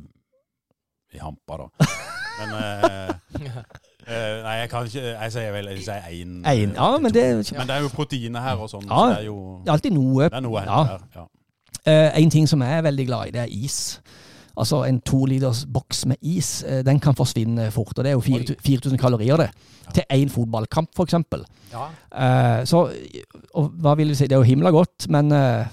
i hampa, da. (laughs) Men uh, Uh, Nei, jeg kan ikke Jeg sier vel jeg sier én. Ja, men det Men det er jo proteiner her og sånn. Ja. Så det er jo det er alltid noe det er noe Ja. her. Ja. Uh, en ting som jeg er veldig glad i, det er is. Altså En to liters boks med is eh, den kan forsvinne fort. og Det er jo 4000 4000 kalorier det. Til én fotballkamp, f.eks. ja. Uh, så og hva vil du si, Det er jo himla godt, men uh,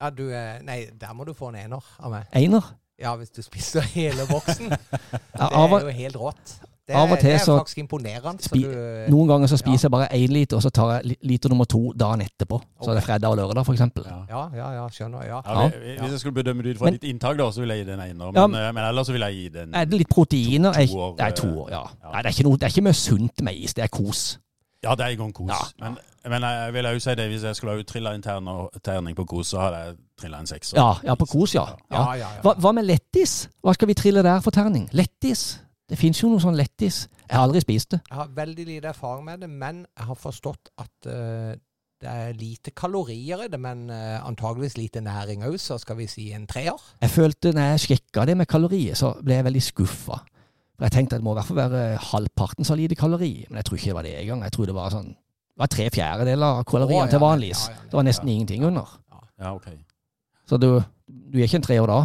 ja, du Nei, der må du få en ener av meg. einer Ja, hvis du spiser hele boksen. (laughs) Det er jo helt rått. Det, Av og til det er så faktisk imponerende. Så spi- du, Noen ganger så spiser jeg bare én liter, og så tar jeg liter nummer to dagen etterpå. Så det er fredag og lørdag, f.eks. Ja. ja, ja, ja, skjønner. Ja. Ja, Ja. vi- Hvis jeg skulle bedømme det ut fra Men- ditt inntak, da, så vil jeg gi den ene. Ja, Men, eh, men ellers så vil jeg gi den Er det litt proteiner? To- to år, er to eh, år, ja. ja. Nei, det er ikke, noe, det er ikke mye sunt med is. Det er kos. Ja, det er i gang kos. Ja. Men, men jeg vil jo si det, hvis jeg skulle ha trilla en terning på kos, så hadde jeg trilla en sekser. Ja, ja, på kos, ja. ja. Ja, ja, ja. Hva, hva med lettis? Hva skal vi trille der for terning? Lettis? Det fins jo noe sånn lettis. Jeg har aldri spist det. Jeg har veldig lite erfaring med det, men jeg har forstått at uh, det er lite kalorier i det, men uh, antageligvis lite næring òg, så skal vi si en treer. Jeg følte når jeg sjekka det med kalorier, så ble jeg veldig skuffa. Jeg tenkte at det må i hvert fall være halvparten så lite kalori. Men jeg tror ikke det var det engang. Jeg tror det var sånn det var tre fjerdedeler av kaloriene oh, ja, til vanlig. ja, ja, Det var nesten ingenting under. Ja, ok. Så du, du er ikke en treer da?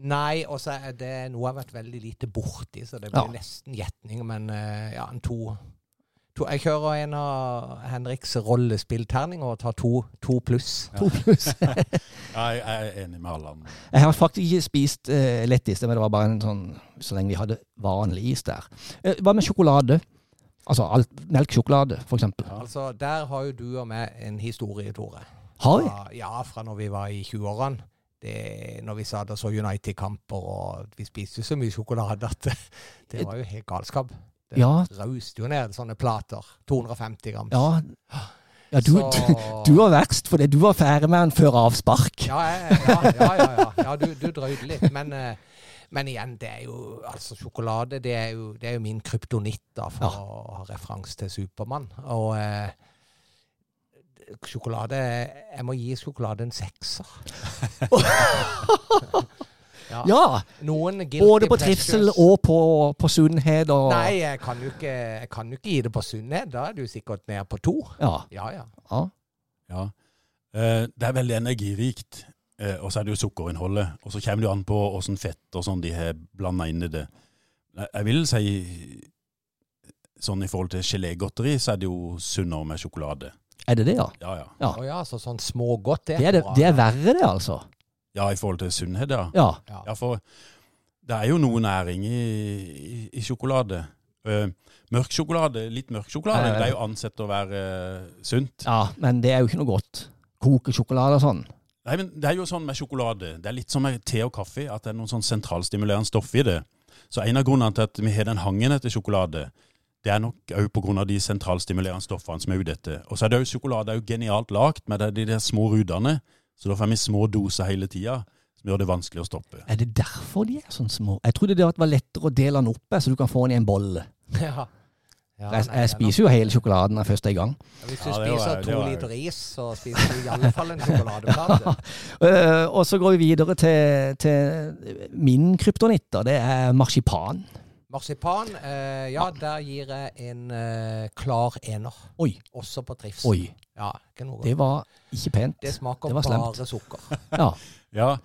Nei, og så er det noe jeg har vært veldig lite borti, så det blir Ja. nesten gjetning, men eh, ja, en to, To, jeg kjører en av Henriks rollespillterninger og tar to, to pluss. To pluss. (laughs) Ja, jeg er enig med Allan. Jeg har faktisk ikke spist uh, lettis, men det var bare en sånn så lenge vi hadde vanlig is der. Uh, hva med sjokolade? Altså alt, melksjokolade, for eksempel. Ja. Altså, der har jo du og meg en historie, Tore. Har vi? Ja, fra når vi var i 20-årene. Det, når vi satt og så United-kamper, og vi spiste så mye sjokolade at det, det var jo helt galskap. Det Ja. rauste jo ned sånne plater. 250 grams. Ja. ja du, du, du var verst, fordi du var ferdig med den før avspark. Ja, ja, ja. ja, ja. ja du, du drøyde litt. Men, eh, men igjen, det er jo altså sjokolade det er jo, det er jo min kryptonitt, da, for å ha referanse til Supermann. Og eh, sjokolade Jeg må gi sjokolade en sekser. (laughs) ja. Ja! Noen Både på trivsel og på, på sunnhet og Nei, jeg kan, jo ikke, jeg kan jo ikke gi det på sunnhet. Da er du sikkert ned på to. Ja. Ja, ja. ja. Ja. Eh, det er veldig energirikt, eh, og så er det jo sukkerinnholdet. Og så kommer det jo an på åssen fett og sånn de har blanda inn i det. Jeg- Jeg vil si sånn i forhold til gelégodteri, så er det jo sunnere med sjokolade. Er det det, ja? Ja, ja. Ja. Å ja, så sånn smågodt det Det er, det, bra. det er verre, det, altså. Ja, i forhold til sunnhet, ja. Ja. Ja. Ja, for det er jo noe næring i, i, i sjokolade. Eh, mørk sjokolade, litt mørk sjokolade, nei. det er jo ansett å være eh, sunt. ja, men det er jo ikke noe godt. Kokesjokolade og sånn. Nei, men Det er jo sånn med sjokolade. Det er litt som med te og kaffe, at det er noen sånn sentralstimulerende stoff i det. Så en av grunnene til at vi har den hangen etter sjokolade, det er nok òg pga. de sentralstimulerende stoffene som er ute etter. Og så er det jo sjokolade er jo genialt lagd med de der små rudene, så da får vi små doser hele tida, som gjør det vanskelig å stoppe. Er det derfor de er sånn små? Jeg trodde det var lettere å dele den opp, så du kan få den i en bolle. (laughs) Ja. Ja, Jeg, jeg er spiser jo hele sjokoladen når jeg først er i gang. Hvis du Ja, var- spiser to var- liter is, så spiser du i alle fall en sjokoladeplate. (laughs) Eh, og så går vi videre til, til min kryptonitt, det er marsipan. Marsipan, eh, ja, der gir jeg en eh, klar ener. Oi. Også på trivsel. Oi, Ja, ikke noe det var ikke pent. Det smaker det var slemt. bare sukker. (laughs) Ja. Ja,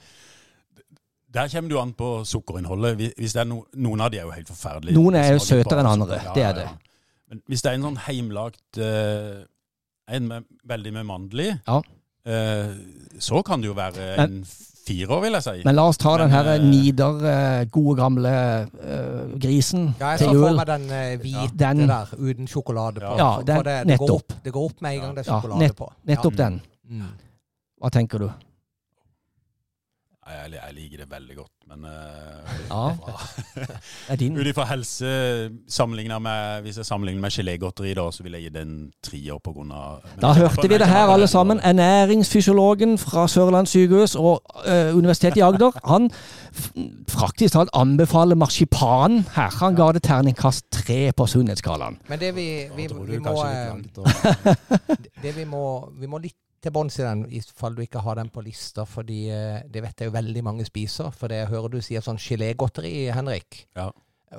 der kommer du an på sukkerinnholdet. Hvis- det er no, noen av de er jo helt forferdelige. Noen er jo søtere enn andre, Ja, det er det. Men hvis det er en sånn heimlagt eh, En med, veldig med mandel i, Ja. eh, så kan det jo være Men- en firer, vil jeg si. Men la oss ta den her eh, Nidar, eh, gode gamle uh, grisen Ja, jeg til ser for jul. meg den hvite Den- der uten sjokolade på. Ja, den- det, det, går opp, det går opp med en gang det er Ja, sjokolade nett- på. Nettopp Ja. den. Mm. Hva tenker du? Jeg, jeg liker det veldig godt, men uh, Ja. (laughs) Ut ifra helse med Hvis jeg sammenligner med gelégodteri, da, så vil jeg gi den trier på grunn av Da hørte vi det her alle sammen. Ernæringsfysiologen fra Sørlandet sykehus og uh, Universitetet i Agder, han faktisk talt anbefaler marsipan her. Han ga det terningkast tre på sunnhetsskalaen. Men det vi, vi, vi, vi, må, eh, (laughs) det vi må Vi må litt til bunns i den, i fall du ikke har den på lista, fordi eh, det vet jeg jo veldig mange spiser. For det jeg hører du sier sånn gelégodteri, Henrik. Ja.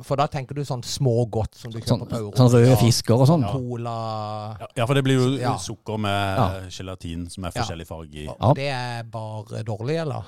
For da tenker du sånn smågodt som du Sånn, kjøper på Euro. sånn røde fisker og sånn. Cola Ja, Ja, for det blir jo Ja. sukker med Ja. gelatin som er forskjellig farge i. Ja. Det er bare dårlig, eller?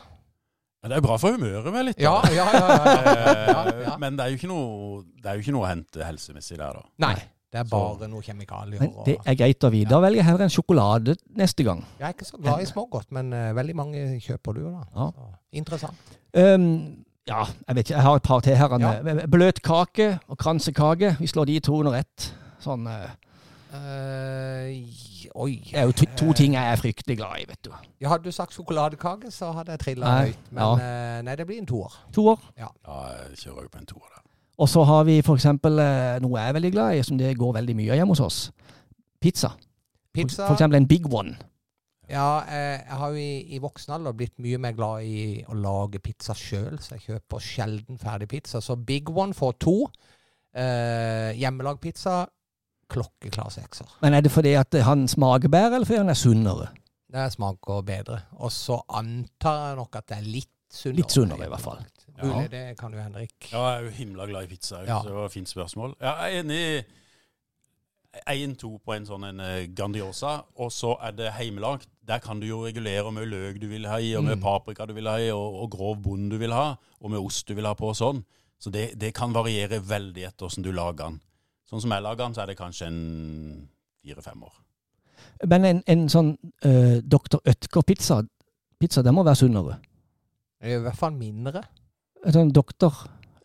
Men det er bra for humøret med litt. Ja, ja, ja. ja, ja, ja, Eh, ja. Men det er, jo ikke noe, det er jo ikke noe å hente helsemessig der, da. Nei. Det er Så- bare noe kjemikalier. Men det er greit å vite. Da velger jeg heller en sjokolade neste gang. jeg er ikke så glad i smågodt, men uh, veldig mange kjøper du jo, da. Ja. Så, interessant. Um, ja, jeg vet ikke. Jeg har et par til her. Ja. Bløtkake og kransekake. Vi slår de to under ett. Sånn, uh, uh, oi. det er jo to, to ting jeg er fryktelig glad i, vet du. Ja, hadde du sagt sjokoladekake, så hadde jeg trilla høyt. Men eh, nei, det blir en toer. To år. Ja, jeg kjører jo på en toer der. Og så har vi eksempel eh, noe jeg er veldig glad i, som det går veldig mye av hjemme hos oss. Pizza. Pizza for eksempel en big one. Ja, eh, jeg har jo i, i voksen alder blitt mye mer glad i å lage pizza sjøl, så jeg kjøper sjelden ferdig pizza. Så Big One får to. Eh, hjemmelagd pizza, klokkeklar sekser. Men er det fordi at han smaker bedre, eller fordi han er sunnere? Det smaker bedre. Og så antar jeg nok at det er litt sunnere. Litt sunnere i hvert fall. Mulig, Ja. det kan jo Henrik. Ja, jeg er jo himla glad i pizza. Ja. Så det var et fint spørsmål. Ja, jeg er enig i 1-2 på en sånn en eh, Grandiosa, og så er det heimelagt. Der kan du jo regulere hvor mye løk du vil ha i, og mye Mm. paprika du vil ha i, og, og grov bond du vil ha, og med ost du vil ha på og sånn. Så det, det kan variere veldig etter hvordan du lager den. sånn som jeg lager den, så er det kanskje en fire-fem år. Men en, en sånn uh, Dr. Ødker-pizza, pizza, den må være sunnere. Det er i hvert fall mindre. En sånn.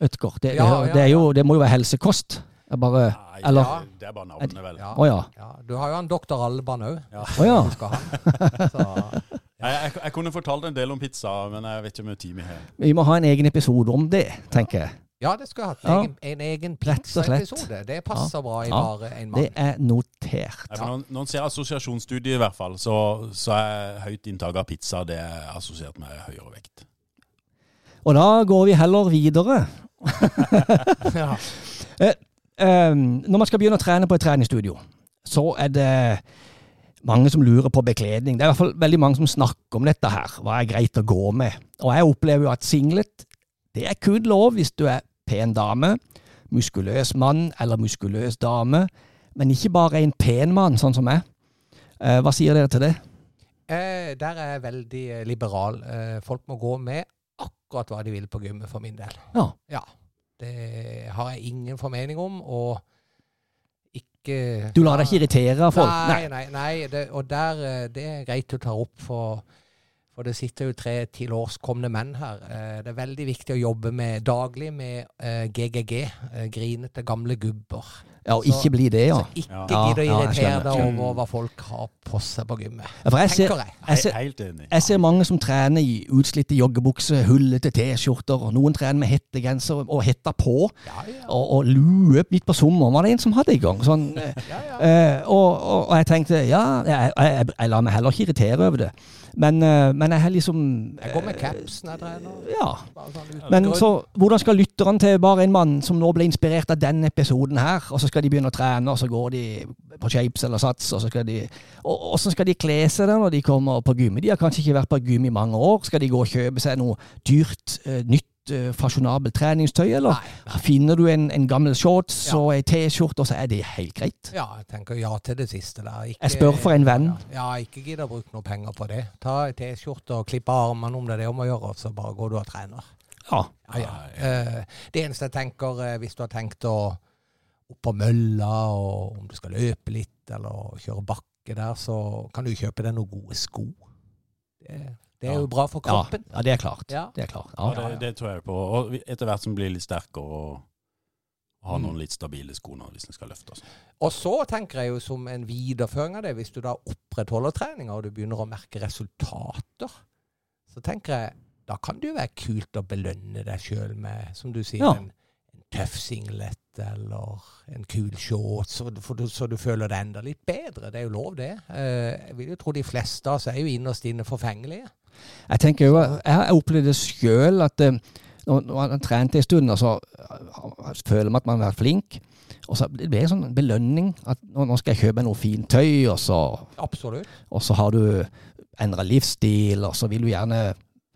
Ødker, det, Ja, det, ja, det, er jo, det må jo være helsekost. Bare Nei, eller- det, det er bare navnet, vel. Ja. Oh, ja. Ja, du har jo han doktor Alban òg. Ja. Å ja. (laughs) Så, Jeg, jeg, jeg kunne fortalt en del om pizza, men jeg vet ikke mye tid vi har. Vi må ha en egen episode om det, tenker jeg. ja, det skulle hatt Ja. en egen, en egen pizzaepisode. Det passer bra i Ja. bare en mann. Det er notert. Når, når en ser assosiasjonsstudiet, i hvert fall, så, så er høyt inntak av pizza det er assosiert med høyere vekt. Og da går vi heller videre. (laughs) ja. Um, når man skal begynne å trene på et treningsstudio, så er det mange som lurer på bekledning. Det er i hvert fall veldig mange som snakker om dette her. Hva er greit å gå med? Og jeg opplever jo at singlet, det er kun lov hvis du er pen dame, muskuløs mann eller muskuløs dame, men ikke bare en pen mann, sånn som meg. Eh, hva sier dere til det? eh, Der er jeg veldig eh, liberal. Eh, folk må gå med akkurat hva de vil på gymmet, for min del. Ja. Ja. Det har jeg ingen formening om, og ikke Du lar deg ikke irritere av folk? Nei, nei, nei. Det, og der, eh, det er greit du tar opp, for, for det sitter jo tre tilårskomne menn her. Eh, Det er veldig viktig å jobbe med daglig med GGG, eh, grinete gamle gubber. Ja, og ikke bli det, ja. Så ikke gidd å irritere deg over hva folk har på seg på gymmet. Ja, For jeg ser, jeg. jeg ser. Jeg ser mange som trener i utslitte joggebukser, hullete T-skjorter, og noen trener med hettegenser og hetta på, Ja, ja. og, og lue midt på sommeren, var det en som hadde i gang. Sånn, eh, ja, ja. eh, og, og, og jeg tenkte, ja, jeg, jeg, jeg, jeg lar meg heller ikke irritere over det, men, eh, men jeg har liksom... Jeg går med caps når jeg trener. Ja, sånn men så, hvordan skal lytterne til bare en mann som nå ble inspirert av denne episoden her, og så skal de begynne å trene, og så går de på shapes eller sats, og så skal de og Hvordan skal de kle seg da når de kommer på gym? De har kanskje ikke vært på gym i mange år. Skal de gå og kjøpe seg noe dyrt, eh, nytt, eh, fasjonabelt treningstøy, eller Nei, nei. finner du en, en gammel shorts Ja. og ei T-skjorte, og så er det helt greit? Ja, jeg tenker ja til det siste der. Ikke, Jeg spør for en venn. Ja, ikke gidd å bruke noe penger på det. Ta ei T-skjorte og klippe armene om det er det om å gjøre, og så bare går du og trener. Ja. Ja, ja. Eh, det eneste jeg tenker, uh, hvis du har tenkt å opp på mølla, og om du skal løpe litt, eller kjøre bakke der, så kan du kjøpe deg noen gode sko. Det, det er Ja. jo bra for kroppen. ja, det er klart. Ja. Det er klart. Ja, Ja. det, det tror jeg på. Og etter hvert som blir litt sterkere og har Mm. noen litt stabile sko nå hvis en skal løfte. Altså. Og så tenker jeg jo som en videreføring av det, hvis du da opprettholder treninga, og du begynner å merke resultater, så tenker jeg da kan det jo være kult å belønne deg sjøl med, som du sier, Ja. en tøff singlet eller en kul shorts, så, så du føler deg enda litt bedre. Det er jo lov, det. Eh, jeg vil jo tro de fleste av oss er jo innerst inne forfengelige. Jeg tenker jo, jeg har opplevd det sjøl at eh, når man har trent en stund, så eh, føler man at man har vært flink, og så blir det en sånn belønning at nå skal jeg kjøpe noe fint tøy, og så, Absolutt. og så har du endra livsstil, og så vil du gjerne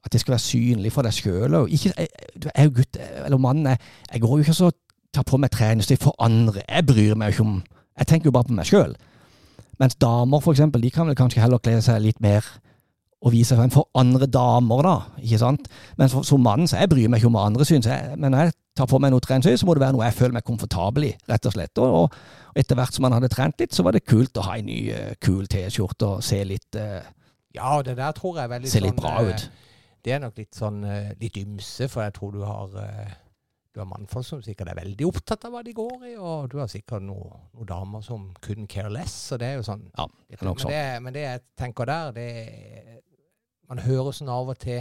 at det skal være synlig for deg sjøl. Jeg, jeg er jo gutt, eller mann, jeg, jeg går jo ikke så tar på meg treningstøy for andre. Jeg bryr meg jo ikke om Jeg tenker jo bare på meg sjøl. Mens damer, for eksempel, de kan vel kanskje heller kle seg litt mer og vise frem for andre damer, da. ikke sant? Men for, som mann så jeg bryr meg ikke om hva andre syns. Men når jeg tar på meg noe treningstøy, så må det være noe jeg føler meg komfortabel i, rett og slett. Og, og etter hvert som man hadde trent litt, så var det kult å ha en ny, eh, kul T-skjorte og se litt, uh, Ja, det der tror jeg er veldig se litt sånn, bra ut. ut. Det er nok litt sånn eh, litt ymse, for jeg tror du har eh, du har mannfolk som sikkert er veldig opptatt av hva de går i, og du har sikkert noen noe damer som couldn't care less. Så det er jo sånn Ja, det er nok men, sånn. det, men det jeg tenker der, det Man hører sånn av og til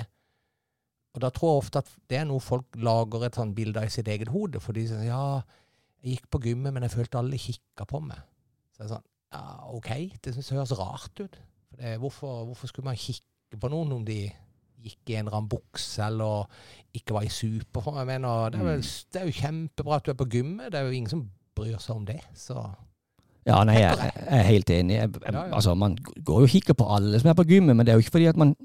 Og da tror jeg ofte at det er noe folk lager et sånn bilde av i sitt eget hode. For de sier ja, jeg gikk på gymmet, men jeg følte alle kikka på meg. Så det er sånn ja, OK, det synes jeg høres rart ut. Det, hvorfor, hvorfor skulle man kikke på noen om de gikk i en eller annen bukse eller ikke var i superform? Jeg mener, det er, vel, det er jo kjempebra at du er på gymmet. Det er jo ingen som bryr seg om det. Så Ja, nei, jeg, jeg er helt enig. Jeg, jeg. Altså, man går jo og kikker på alle som er på gymmet, men det er jo ikke fordi at man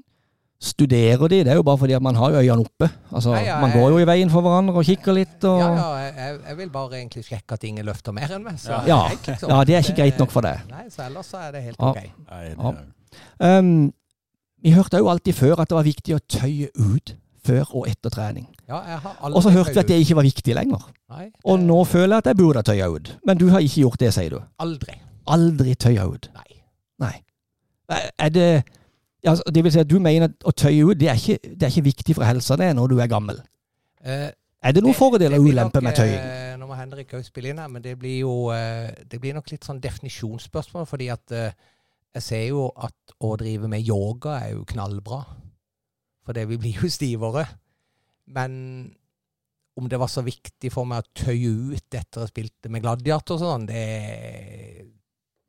studerer de, det er jo bare fordi at man har øynene oppe. Altså, Nei, ja, man går jo i veien for hverandre og kikker litt. Og, Ja, ja, jeg- vil bare egentlig sjekke at ingen løfter mer enn meg. Så Ja. Ja. liksom. Ja, det er ikke greit nok for deg. Nei, så ellers så er det helt Ja. OK. Nei, det, Ja. Um, vi hørte jo alltid før at det var viktig å tøye ut før og etter trening. Ja, Og så hørte vi at det ikke var viktig lenger. Nei, det... Og nå føler jeg at jeg burde tøye ut. Men du har ikke gjort det, sier du. Aldri. Aldri tøye ut. Nei. Nei. Er det ja, altså, Det vil si at du mener at å tøye ut det er ikke, det er ikke viktig for helsa det når du er gammel. Eh, Er det noen fordeler og ulemper med tøying? eh, Nå må Henrik òg spille inn her, men det blir jo eh, det blir nok litt sånn definisjonsspørsmål. Fordi at eh, jeg ser jo at å drive med yoga er jo knallbra. For det vi blir jo stivere. Men om det var så viktig for meg å tøye ut etter å ha spilt med gladiator og sånn, det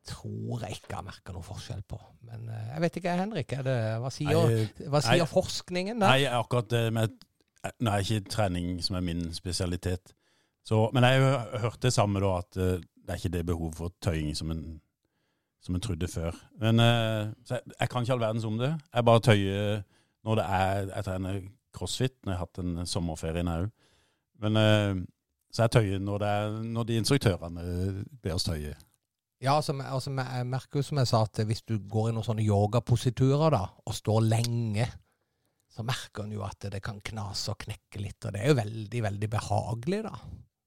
tror jeg ikke jeg har merka noe forskjell på. Men eh, jeg vet ikke, Henrik. Er det, hva sier, Nei, hva sier nei. forskningen der? Nei, akkurat det med Nå er ikke trening som er min spesialitet. Så, men jeg har hørt det samme, da, at eh, det er ikke det behovet for tøying som en, som en trodde før. Men eh, så jeg, jeg kan ikke all verdens om det. Jeg bare tøyer når det er Jeg trener crossfit når jeg har hatt en sommerferie òg. Men eh, så jeg tøyer når, det er, når de instruktørene ber oss tøye. Ja, altså, altså, jeg merker jo som jeg sa, at hvis du går i noen sånne yogapositurer da, og står lenge, så merker en jo at det kan knase og knekke litt. Og det er jo veldig, veldig behagelig, da.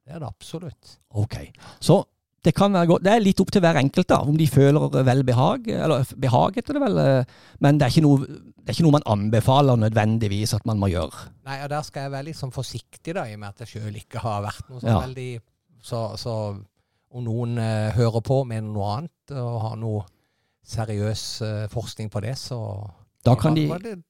Det er det absolutt. Ok. Så det kan være godt. Det er litt opp til hver enkelt, da, om de føler velbehag. Eller behag, heter det vel. eh, Men det er, ikke noe, det er ikke noe man anbefaler nødvendigvis at man må gjøre. Nei, og der skal jeg være litt sånn forsiktig, da, i og med at jeg sjøl ikke har vært noe sånn Ja. veldig så, så om noen eh, hører på med noe annet, og har noe seriøs eh, forskning på det, så Da kan de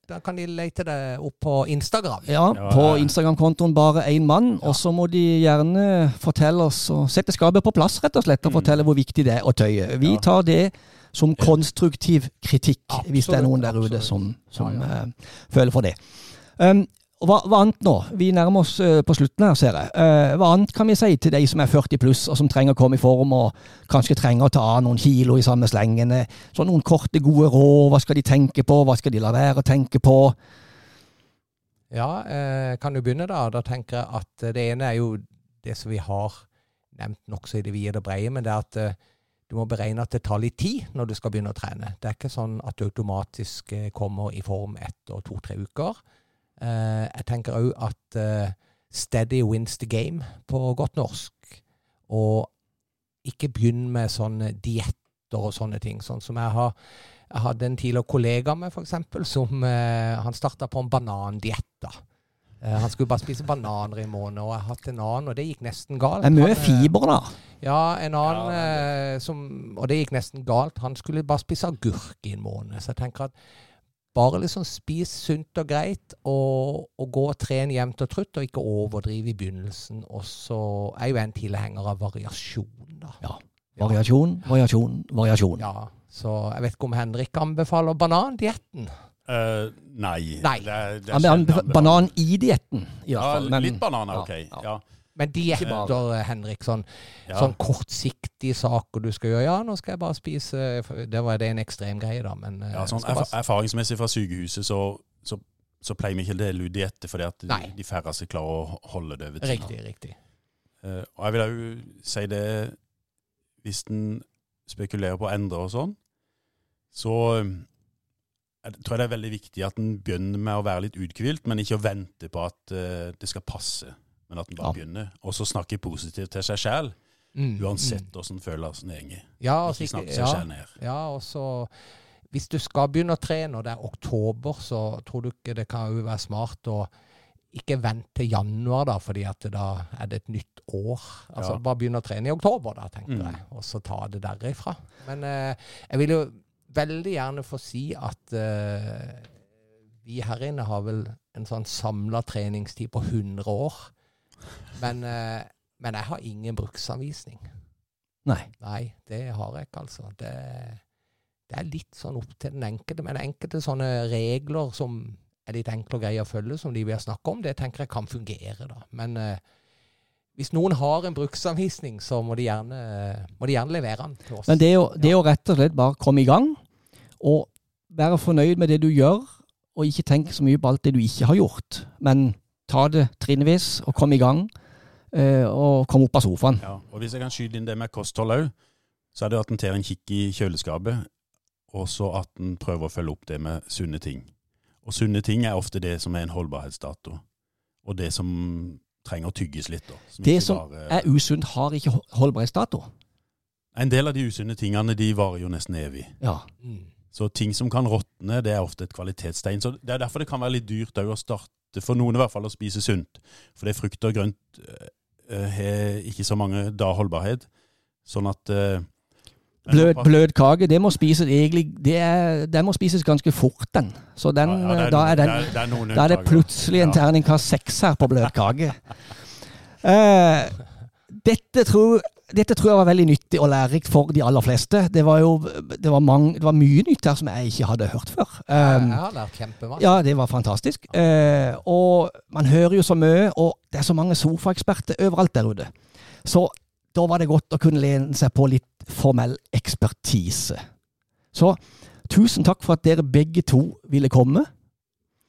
Da kan de lete det opp på Instagram. Ja, på. Instagram-kontoen bare én mann. Ja. Og så må de gjerne fortelle oss og sette skapet på plass, rett og slett, og Mm. fortelle hvor viktig det er å tøye. Vi tar det som konstruktiv kritikk, hvis det er noen der ute som, som Ja, ja. Uh, føler for det. Um, hva, hva annet nå? Vi nærmer oss eh, på slutten her, ser jeg. Eh, hva annet kan vi si til de som er 40 pluss, og som trenger å komme i form, og kanskje trenger å ta av noen kilo i samme slengene? Sånn noen korte, gode råd. Hva skal de tenke på? Hva skal de la være å tenke på? Ja, eh, kan du begynne da? Da tenker jeg at eh, det ene er jo det som vi har nevnt nokså i det vide og breie, men det er at eh, du må beregne at det tar litt tid når du skal begynne å trene. Det er ikke sånn at du automatisk eh, kommer i form etter to-tre uker. Eh, jeg tenker òg at eh, steady wins the game på godt norsk. Og ikke begynn med sånne dietter og sånne ting. Sånn som jeg har jeg hadde en tidligere kollega med, for eksempel, som eh, han starta på en banandiett. Eh, han skulle bare spise bananer i måneden, og jeg har hatt en annen, og det gikk nesten galt. Det er mye fiber, da. Ja, en annen Ja, eh, som Og det gikk nesten galt. Han skulle bare spise agurk i en måned. Så jeg tenker at bare liksom spis sunt og greit, og, og gå og trene jevnt og trutt, og ikke overdrive i begynnelsen. Og så er jo jeg en tilhenger av variasjon, da. Ja. Variasjon, variasjon, variasjon. Ja, så jeg vet ikke om Henrik anbefaler banandietten. Uh, nei. Nei. Det er, det er Ja, banan i dietten, i hvert Ja, fall. Men, litt banan er ja, ok. ja. Ja, Men de bare- Henriksson. Henrik, sånn, ja. sånn kortsiktige saker du skal gjøre. Ja, nå skal jeg bare spise Det var det en ekstrem greie, da, men eh, Ja, sånn bare- erfaringsmessig fra sykehuset så, så, så pleier vi ikke å dele ut dietter, fordi at Nei. de færreste klarer å holde det over tid. Riktig, riktig. Uh, og jeg vil òg si det Hvis en spekulerer på å endre og sånn, så eh, jeg tror jeg det er veldig viktig at en begynner med å være litt uthvilt, men ikke å vente på at uh, det skal passe. Men at en bare Ja. begynner. Og så snakke positivt til seg sjæl. Mm, uansett mm. hvordan følelsen går. Ja, altså, Ikke snakke seg ja, sjæl ned. ja, og så Hvis du skal begynne å trene, og det er oktober, så tror du ikke det kan jo være smart å ikke vente til januar, da, fordi at da er det et nytt år. Altså Ja. Bare begynne å trene i oktober, da, tenker Mm. jeg, og så ta det derifra. Men eh, jeg vil jo veldig gjerne få si at eh, vi her inne har vel en sånn samla treningstid på 100 år. Men, eh, men jeg har ingen bruksanvisning. nei. Nei, det har jeg ikke, altså. Det, det er litt sånn opp til den enkelte. Men enkelte sånne regler som er litt enkle og greie å følge, som de vi har snakka om, det tenker jeg kan fungere, da. Men eh, hvis noen har en bruksanvisning, så må de gjerne, må de gjerne levere den til oss. Men det er, jo, det er jo rett og slett bare komme i gang, og være fornøyd med det du gjør, og ikke tenke så mye på alt det du ikke har gjort. Men ta det trinnvis, og komme i gang, eh, og komme opp av sofaen. Ja, og Hvis jeg kan skyte inn det med kosthold òg, så er det at en tar en kikk i kjøleskapet, og så at en prøver å følge opp det med sunne ting. Og sunne ting er ofte det som er en holdbarhetsdato. Og det som trenger å tygges litt. da. Det ikke som bare- er usunt, har ikke holdbarhetsdato. En del av de usunne tingene de varer jo nesten evig. Ja. Mm. Så ting som kan råtne, det er ofte et kvalitetstegn. Så Det er derfor det kan være litt dyrt òg å starte, for noen i hvert fall, å spise sunt. For det frukt og grønt eh, har ikke så mange da holdbarhet. Sånn at eh, Blød, blød kake, det må spises egentlig det er, Den må spises ganske fort, den. Så den, Ja, ja, det da, er den, det er- det er noen da er det plutselig en terningkast seks her på blød kake. uh, dette, tror, dette tror jeg var veldig nyttig og lærerikt for de aller fleste. Det var jo det var, mange, det var mye nytt her som jeg ikke hadde hørt før. Um, jeg har lært kjempemasse. ja, det var fantastisk. Uh, og man hører jo så mye, og det er så mange sofaeksperter overalt der ute. Så da var det godt å kunne lene seg på litt formell ekspertise. Så tusen takk for at dere begge to ville komme,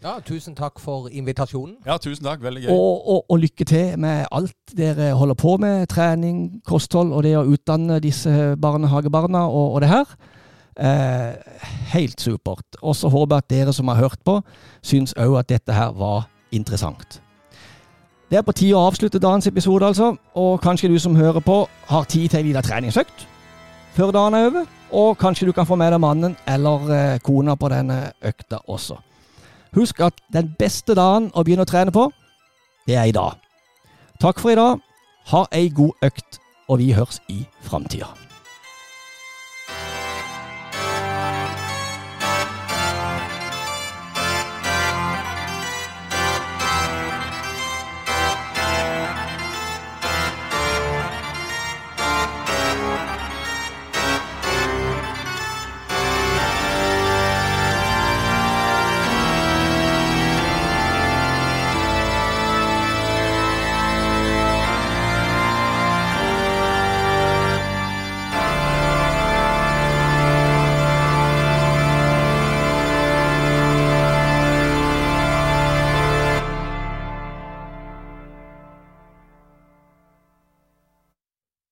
Ja, tusen takk for invitasjonen. Ja, tusen takk. Veldig gøy. og, og, og lykke til med alt dere holder på med. Trening, kosthold og det å utdanne disse barnehagebarna og, og det her. Eh, helt supert. Og så håper jeg at dere som har hørt på, syns òg at dette her var interessant. Det er på tide å avslutte dagens episode, altså. Og kanskje du som hører på, har tid til en lita treningsøkt før dagen er over. Og kanskje du kan få med deg mannen eller eh, kona på denne økta også. Husk at den beste dagen å begynne å trene på, det er i dag. Takk for i dag. Ha ei god økt, og vi høres i framtida.